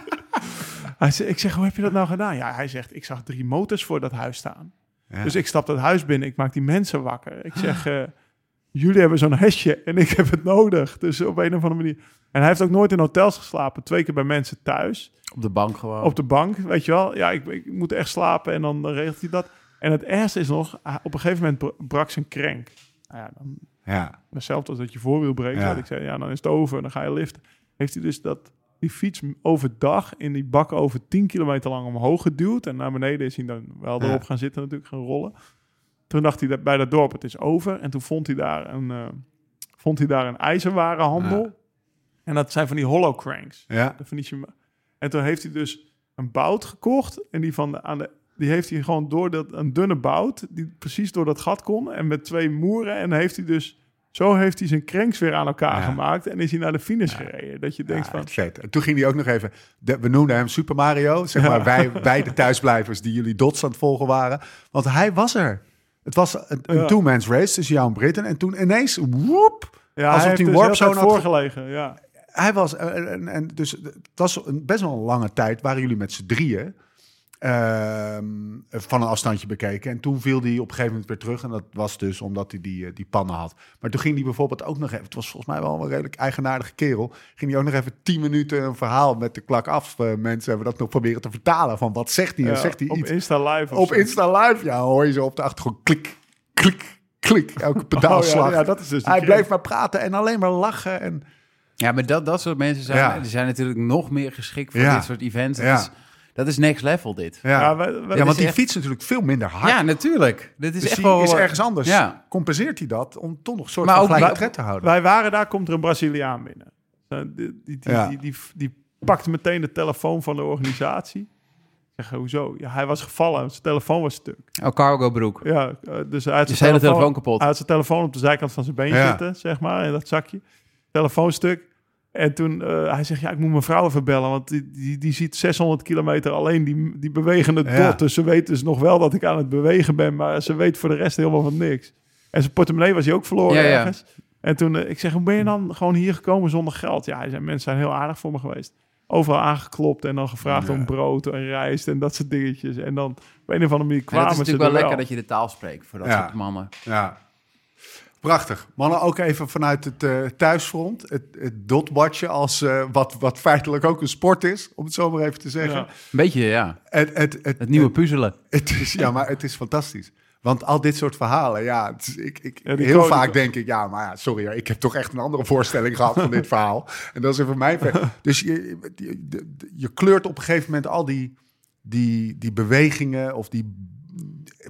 hij zegt, ik zeg, hoe heb je dat nou gedaan? Ja, hij zegt, ik zag drie motors voor dat huis staan. Ja. Dus ik stap dat huis binnen, ik maak die mensen wakker. Ik zeg, eh, jullie hebben zo'n hesje en ik heb het nodig. Dus op een of andere manier. En hij heeft ook nooit in hotels geslapen. Twee keer bij mensen thuis. op de bank gewoon. Op de bank, weet je wel. Ja, ik, ik moet echt slapen en dan regelt hij dat. En het ergste is nog, op een gegeven moment br- brak zijn krenk. Nou ja, dan, Ja. hetzelfde als dat je voorwiel breekt. Ja. Ik zei, ja, dan is het over en dan ga je liften. Heeft hij dus dat, die fiets overdag in die bak over 10 kilometer lang omhoog geduwd. En naar beneden is hij dan wel Ja. erop gaan zitten natuurlijk, gaan rollen. Toen dacht hij dat bij dat dorp, het is over. En toen vond hij daar een, eh, vond hij daar een ijzerwarenhandel. En dat zijn van die hollow cranks. Ja. Vind je, en toen heeft hij dus een bout gekocht. En die, van de, aan de, die heeft hij gewoon door dat, een dunne bout, die precies door dat gat kon. En met twee moeren. En heeft hij dus, zo heeft hij zijn cranks weer aan elkaar Ja. gemaakt. En is hij naar de finish gereden. Dat je denkt Ja, van, vet. En toen ging hij ook nog even... de- we noemden hem Super Mario. Zeg maar wij, wij de thuisblijvers die jullie dots aan het volgen waren. Want hij was er. Het was een, een Ja. two-man's race tussen jou en Britten. En toen ineens, woep, ja, alsof hij die dus warp tijd had voorgelegen. Ja. hij was, eh, en, en dus het was een, best wel een lange tijd, waren jullie met z'n drieën ehm, van een afstandje bekeken. En toen viel hij op een gegeven moment weer terug. En dat was dus omdat hij die, eh, die pannen had. Maar toen ging hij bijvoorbeeld ook nog even, het was volgens mij wel een redelijk eigenaardige kerel, ging hij ook nog even tien minuten een verhaal met de klak af. Eh, mensen hebben dat nog proberen te vertalen van wat zegt hij? En Ja, zegt hij op iets? Insta Live. of Op zo. Insta Live, ja, hoor je zo op de achtergrond klik, klik, klik. Elke pedaalslag. Oh, ja, ja, dat is dus die hij bleef maar praten en alleen maar lachen. En Ja, maar dat, dat soort mensen zijn, Ja. die zijn natuurlijk nog meer geschikt voor Ja. dit soort events. Dat, Ja. is, dat is next level, dit. Ja, Ja, ja, want die echt- fietst natuurlijk veel minder hard. Ja, natuurlijk. Dit is dus echt wel... is ergens anders. Ja. Compenseert hij dat om toch nog een soort Maar van ook wij- tred te houden? Wij waren daar, komt er een Braziliaan binnen. Die, die, die, Ja. die, die, die pakte meteen de telefoon van de organisatie. Zeg, hoezo? Ja, hij was gevallen, zijn telefoon was stuk. Oh, cargo broek. Ja, dus hij had zijn hele telefoon kapot. Hij had zijn telefoon op de zijkant van zijn been Ja. zitten, zeg maar, in dat zakje. Telefoon stuk. En toen, eh, hij zegt, ja, ik moet mijn vrouw even bellen, want die, die, die ziet 600 kilometer alleen die, die bewegende dot. Ja. Dus ze weet dus nog wel dat ik aan het bewegen ben, maar ze weet voor de rest helemaal van niks. En zijn portemonnee was hij ook verloren Ja, ja. ergens. En toen, eh, ik zeg, hoe ben je dan gewoon hier gekomen zonder geld? Ja, hij zei, mensen zijn heel aardig voor me geweest. Overal aangeklopt en dan gevraagd om brood en rijst en dat soort dingetjes. En dan op een of andere manier En kwamen het is ze natuurlijk wel er lekker dat je de taal spreekt voor dat soort mannen. Ja. Prachtig. Mannen, ook even vanuit het eh, thuisfront. Het, het dotwatchen als eh, wat, wat feitelijk ook een sport is, om het zo maar even te zeggen. Ja. Een beetje, ja. Het, het, het, Het nieuwe puzzelen. Het is, ja, maar het is fantastisch. Want al dit soort verhalen, ja, het is- ik, ik, Ja, heel vaak denk ik, ja, maar ja, sorry, ik heb toch echt een andere voorstelling gehad van dit verhaal. En dat is even mijn ver. Dus je, je, je kleurt op een gegeven moment al die, die, die bewegingen of die,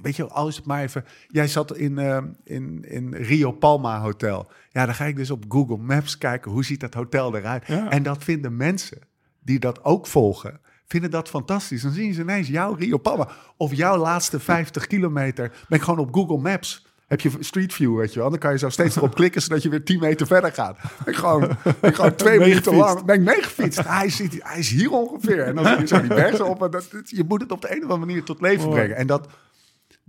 weet je, alles het maar even. Jij zat in, eh, in, in Rio Palma Hotel. Ja, dan ga ik dus op Google Maps kijken, hoe ziet dat hotel eruit? Ja. En dat vinden mensen die dat ook volgen, vinden dat fantastisch. Dan zien ze ineens jouw Rio Palma. Of jouw laatste 50 kilometer. Ben ik gewoon op Google Maps. Heb je Street View, weet je wel. Dan kan je zo steeds erop klikken, zodat je weer 10 meter verder gaat. Ben ik gewoon, ben ik gewoon twee minuten lang ben ik meegefietst. Hij, zit, hij is hier ongeveer. En dan zie je zo die bergen op. En dat, je moet het op de een of andere manier tot leven brengen. En dat,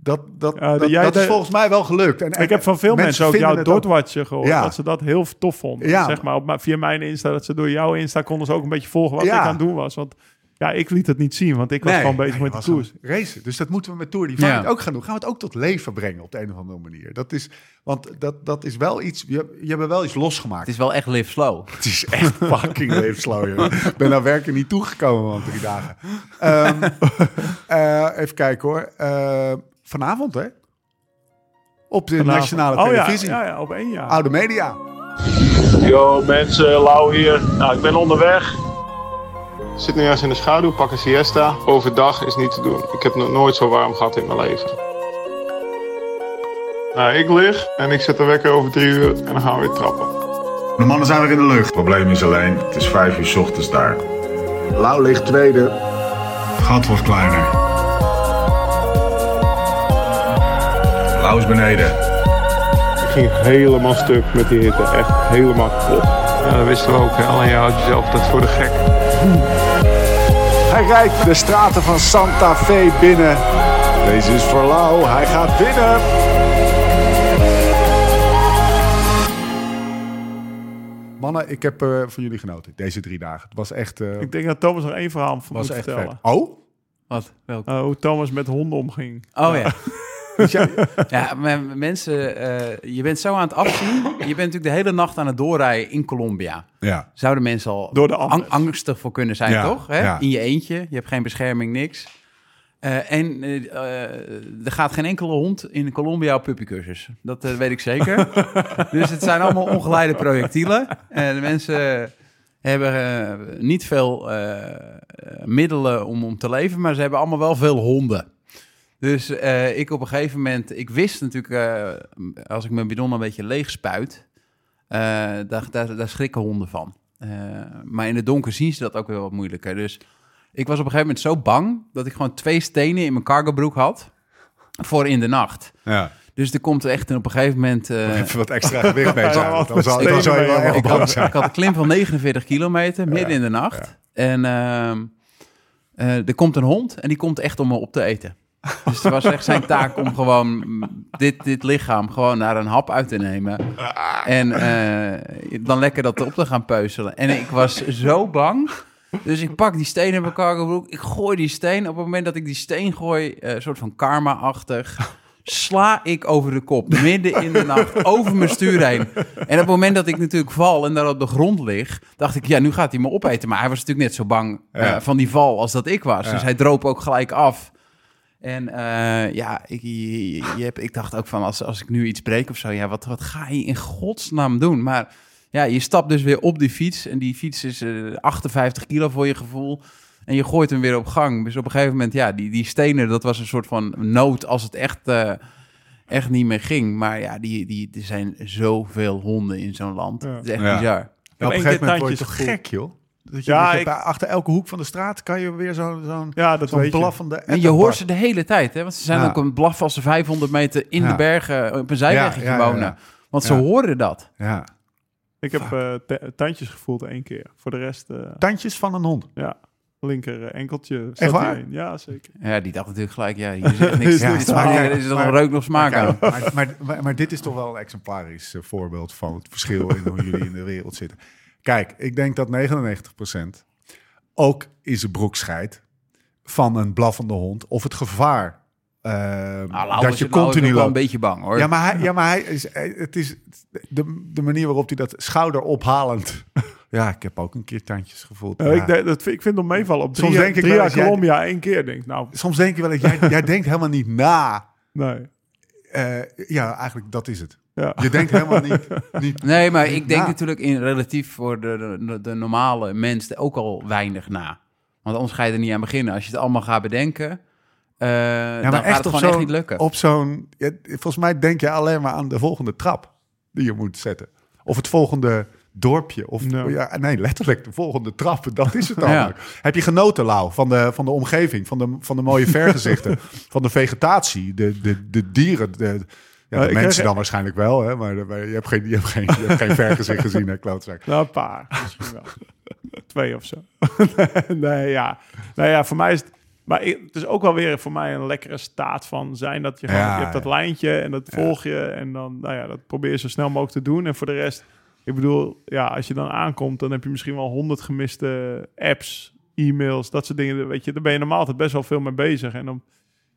dat, dat, dat, jij dat is volgens mij wel gelukt. En, en Ik heb van veel mensen, ook jouw Dotwatcher gehoord. Ja. Dat ze dat heel tof vonden. Ja. Zeg maar, op, via mijn Insta, dat ze door jouw Insta konden ze ook een beetje volgen wat Ja. ik aan het doen was. Want ja, ik liet het niet zien, want ik was Nee, gewoon bezig nee, met de koers. Racen. Dus dat moeten we met Tour Divide Ja. ook gaan doen. Gaan we het ook tot leven brengen op de een of andere manier. Dat is, want dat, dat is wel iets... Je, je hebt wel iets losgemaakt. Het is wel echt live slow. Het is echt fucking levenslow, joh. Ik ben naar werken niet toegekomen, man, drie dagen. Ehm, eh, even kijken, hoor. Eh, vanavond, hè? Op de Vanavond. nationale Oh ja, televisie. Ja, ja, op één jaar. Oude media. Yo mensen, Lau hier. Nou, ik ben onderweg. Ik zit nu ergens in de schaduw, pak een siesta. Overdag is niet te doen. Ik heb nog nooit zo warm gehad in mijn leven. Nou, ik lig en ik zet de wekker over drie uur en dan gaan we weer trappen. De mannen zijn weer in de lucht. Het probleem is alleen, het is vijf uur 's ochtends daar. Lau ligt tweede. Het gat wordt kleiner. Beneden. Ik ging helemaal stuk met die hitte. Echt helemaal kapot. Ja, dat wisten we ook. hè. Alleen je houdt jezelf dat voor de gek. Hij rijdt de straten van Santa Fe binnen. Deze is voor Lau. Hij gaat winnen. Mannen, ik heb eh, van jullie genoten deze drie dagen. Het was echt, eh, Ik denk dat Thomas nog één verhaal moet was echt vertellen. vet. Oh? Wat? Welk? Eh, hoe Thomas met honden omging. Oh ja. Dus Ja, maar mensen, eh, je bent zo aan het afzien. Je bent natuurlijk de hele nacht aan het doorrijden in Colombia. ja. Zouden mensen al Door de ang- angstig voor kunnen zijn, Ja, toch? Hè? In je eentje, je hebt geen bescherming, niks. Eh, en eh, er gaat geen enkele hond in Colombia op puppycursus. Dat weet ik zeker. dus het zijn allemaal ongeleide projectielen. En de mensen hebben niet veel middelen om, om te leven, maar ze hebben allemaal wel veel honden. Dus eh, ik op een gegeven moment, ik wist natuurlijk, eh, als ik mijn bidon een beetje leeg spuit, eh, daar, daar, daar schrikken honden van. Eh, maar in het donker zien ze dat ook wel wat moeilijker. Dus ik was op een gegeven moment zo bang dat ik gewoon twee stenen in mijn cargobroek had voor in de nacht. Ja. Dus er komt echt op een gegeven moment. eh, Even wat extra gewicht mee zijn. Dan, zou je wel echt ik, bang had, zijn. ik had een klim van 49 kilometer midden in de nacht. En ehm, eh, er komt een hond en die komt echt om me op te eten. Dus het was echt zijn taak om gewoon dit, dit lichaam gewoon naar een hap uit te nemen. En eh, dan lekker dat op te gaan peuzelen. En ik was zo bang. Dus ik pak die steen in mijn cargobroek. Ik gooi die steen. Op het moment dat ik die steen gooi, eh, een soort van karma-achtig... sla ik over de kop, midden in de nacht, over mijn stuur heen. En op het moment dat ik natuurlijk val en daar op de grond lig... dacht ik, ja, nu gaat hij me opeten. Maar hij was natuurlijk net zo bang eh, van die val als dat ik was. Ja. Dus hij droop ook gelijk af. En eh, ja, ik, je, je hebt, ik dacht ook van, als, als ik nu iets breek of zo... ja, wat, wat ga je in godsnaam doen? Maar ja, je stapt dus weer op die fiets... en die fiets is eh, 58 kilo voor je gevoel... En je gooit hem weer op gang. Dus op een gegeven moment, ja, die, die stenen, dat was een soort van nood als het echt, eh, echt niet meer ging. Maar ja, die, die, er zijn zoveel honden in zo'n land. Ja. Het is echt Ja. bizar. Ja, op een gegeven moment word je toch gek, joh? Dat je, Ja, dat je ik- bij- achter elke hoek van de straat kan je weer zo'n zo'n Ja, dat je. blaffende... En je hoort ze de hele tijd, hè? Want ze zijn Ja. ook een blaf als ze 500 meter in Ja. de bergen op een zijwegje Ja, ja, ja, ja. wonen. Want ze Ja. horen dat. Ja. Ik heb eh, tandjes gevoeld één keer. Voor de rest, eh, Tandjes van een hond. ja, linker eh, enkeltje. Echt waar? Ja, zeker. Ja, die dacht natuurlijk gelijk, ja, hier is echt niks. Is ja, niks halen. er is nog reuk nog smaak aan. Maar, maar, maar, maar dit is toch wel een exemplarisch eh, voorbeeld van het verschil in hoe jullie in de wereld zitten. Kijk, ik denk dat 99% ook in zijn broek scheidt van een blaffende hond of het gevaar eh, Nou, dat je nou continu nog wel een beetje bang, hoor. Ja, maar hij, ja, maar hij is, eh, het is de, de manier waarop hij dat schouder ophalend. Ja, ik heb ook een keer tandjes gevoeld. Eh, Ja. ik, denk- dat, vind- ik vind hem meevallen. Op drie, Soms denk ik drie wel jaar jij- Colombia één keer. Denk nou, Soms denk je wel eens, jij, jij denkt helemaal niet na. nee. Eh, ja, eigenlijk dat is het. Ja. Je denkt helemaal niet, niet Nee, maar ik denk na. natuurlijk in relatief voor de, de, de normale mens ook al weinig na. Want anders ga je er niet aan beginnen. Als je het allemaal gaat bedenken, eh dan gaat het gewoon echt niet lukken. Op zo'n, ja, volgens mij denk je alleen maar aan de volgende trap die je moet zetten. Of het volgende dorpje. Of, Ja. ja. nee, letterlijk de volgende trap. Dat is het dan. Heb je genoten, Lau, van de, van de omgeving, van de, van de mooie vergezichten, van de vegetatie, de, de, de dieren, de, ja, de ik mensen dan waarschijnlijk wel, hè, maar, maar je hebt geen, je hebt geen, je hebt geen vergezicht gezien, hè, klootzak. Nou, een paar. Misschien wel. Twee of zo. nee, ja. Nou ja, voor mij is het... Maar het is ook wel weer voor mij een lekkere staat van zijn. Dat je gewoon... Ja, je hebt dat lijntje en dat volg je. En dan, nou ja, dat probeer je zo snel mogelijk te doen. En voor de rest... Ik bedoel, ja, als je dan aankomt... dan heb je misschien wel honderd gemiste apps, e-mails, dat soort dingen. Weet je, daar ben je normaal altijd best wel veel mee bezig. En dan...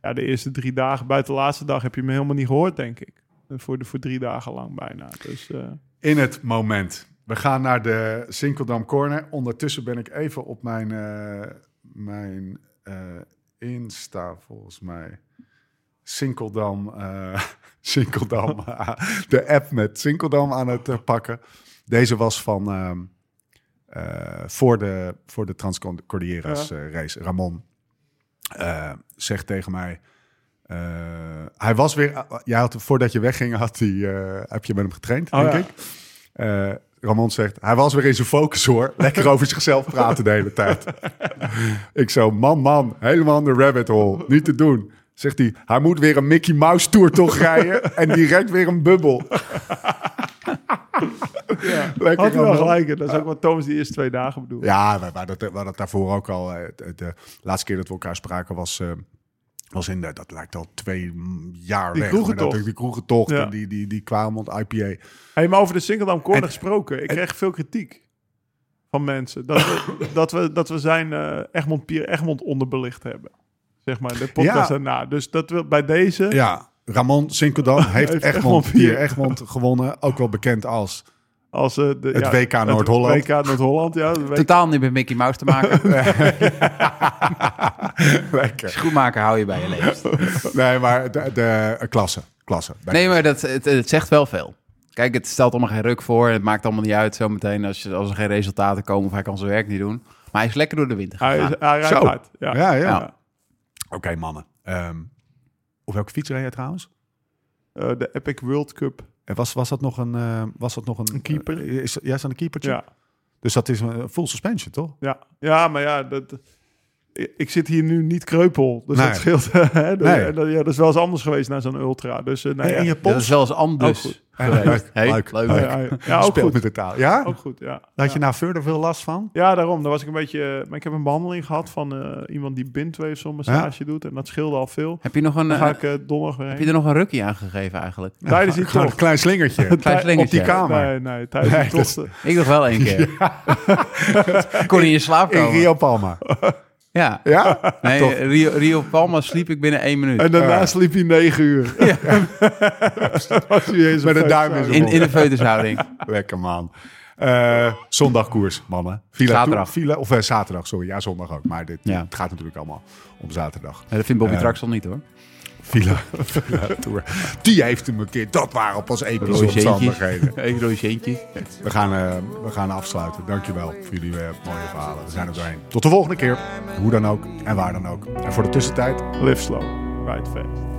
Ja, de eerste drie dagen, buiten de laatste dag, heb je me helemaal niet gehoord, denk ik. Voor, de, voor drie dagen lang bijna. Dus... eh, In het moment. We gaan naar de Sinkeldam Corner. Ondertussen ben ik even op mijn, eh, mijn eh, Insta, volgens mij. Sinkeldam, Sinkeldam, de app met Sinkeldam aan het pakken. Deze was van ehm, eh, voor de, voor de Transcordilleras eh, race. Ramon eh, zegt tegen mij... eh, hij was weer... jij had, voordat je wegging, had hij, eh, heb je met hem getraind, Oh, denk ja. ik. Ramon zegt, hij was weer in zijn focus hoor. Lekker over zichzelf praten de hele tijd. ik zo, man, man, helemaal in de rabbit hole. Niet te doen. Zegt hij, hij moet weer een Mickey Mouse Tour toch rijden en direct weer een bubbel. Lekker Had hij wel gelijk. Dat is ook wat Thomas die eerste twee dagen bedoelde. Ja, we, we, hadden het- we hadden het daarvoor ook al. eh, De, de laatste keer dat we elkaar spraken was, eh, was in de, dat lijkt al twee jaar Die weg. kroegentocht. dat- Die kroegentocht, Ja. en die, die, die Kwaremond IPA. Hey, maar over de Singeldam Corner En- gesproken. Ik en- kreeg veel kritiek van mensen. Dat we, dat we, dat we zijn eh, Egmond Pier Egmond onderbelicht hebben. Zeg maar, de podcast Ja. daarna. Dus dat we bij deze... Ja, Ramon Sinkeldam heeft Heeft Egmond Egmond. Egmond gewonnen. Ook wel bekend als Als, eh, de, Het ja, WK Noord-Holland. WK Noord-Holland, ja. WK Totaal niet met Mickey Mouse te maken. Lekker. Schoenmaker hou je bij je leefst. Nee, maar de, de eh, klasse. Klasse. Nee, maar dat, het, het zegt wel veel. Kijk, het stelt allemaal geen ruk voor. Het maakt allemaal niet uit zometeen als, je, als er geen resultaten komen of hij kan zijn werk niet doen. Maar hij is lekker door de winter Hij, gegaan. is, hij rijdt Zo. hard. Ja. Ja, ja. Ja. Oké, mannen. Ehm, Op welke fiets reed jij trouwens? Eh, de Epic World Cup. En was, was dat nog een... eh, was dat nog een, Een keeper. eh, is, ja, is dat een keepertje? Ja, Dus dat is een full suspension, toch? ja. ja maar ja, dat, ik- zit hier nu niet kreupel. Dus Nee. dat scheelt. hè. Dus, Nee. eh, dat, ja, dat is wel eens anders geweest naar zo'n ultra. Dus eh, nee, en ja. je Dat pols? is wel eens anders. Ook goed. geweest. Leuk, Hey, leuk, leuk. leuk. Ja, ja, ja, ook Speelt goed. met de taal. Ja? Ook goed, ja. Had Ja. je nou verder veel last van? Ja, daarom. Daar was ik een beetje... Maar ik heb een behandeling gehad van eh, iemand die bindweefsel massage doet. En dat scheelde al veel. Heb je nog een, Dan eh, ga ik eh, donderdag weer heb heen. je er nog een rukkie aan gegeven eigenlijk? Tijdens die Gewoon een klein slingertje. Klein Op slingertje. die kamer. Nee, nee, tijdens Nee, die dat. Ik nog wel één keer. Ik kon in je slaap In. Rio Palma. Ja. Ja? Nee. Rio, Rio Palma sliep ik binnen één minuut. En daarna Ja. sliep hij negen uur. Was hij eens Met een duim in In, de feutushouding. Lekker man. Eh zondagkoers, mannen. Villa Zaterdag. Villa, of eh, zaterdag, sorry. Ja, zondag ook. Maar dit, Ja. het gaat natuurlijk allemaal om zaterdag. Nee, dat vindt Bobby Eh, Traxel niet hoor. Villa, Villa Tour. Die heeft hem een keer. Dat waren ons epische omstandigheden. Centjes. We gaan, eh, we gaan afsluiten. Dankjewel voor jullie eh, mooie verhalen. We zijn er doorheen. Tot de volgende keer. Hoe dan ook en waar dan ook. En voor de tussentijd, Live slow, ride fast.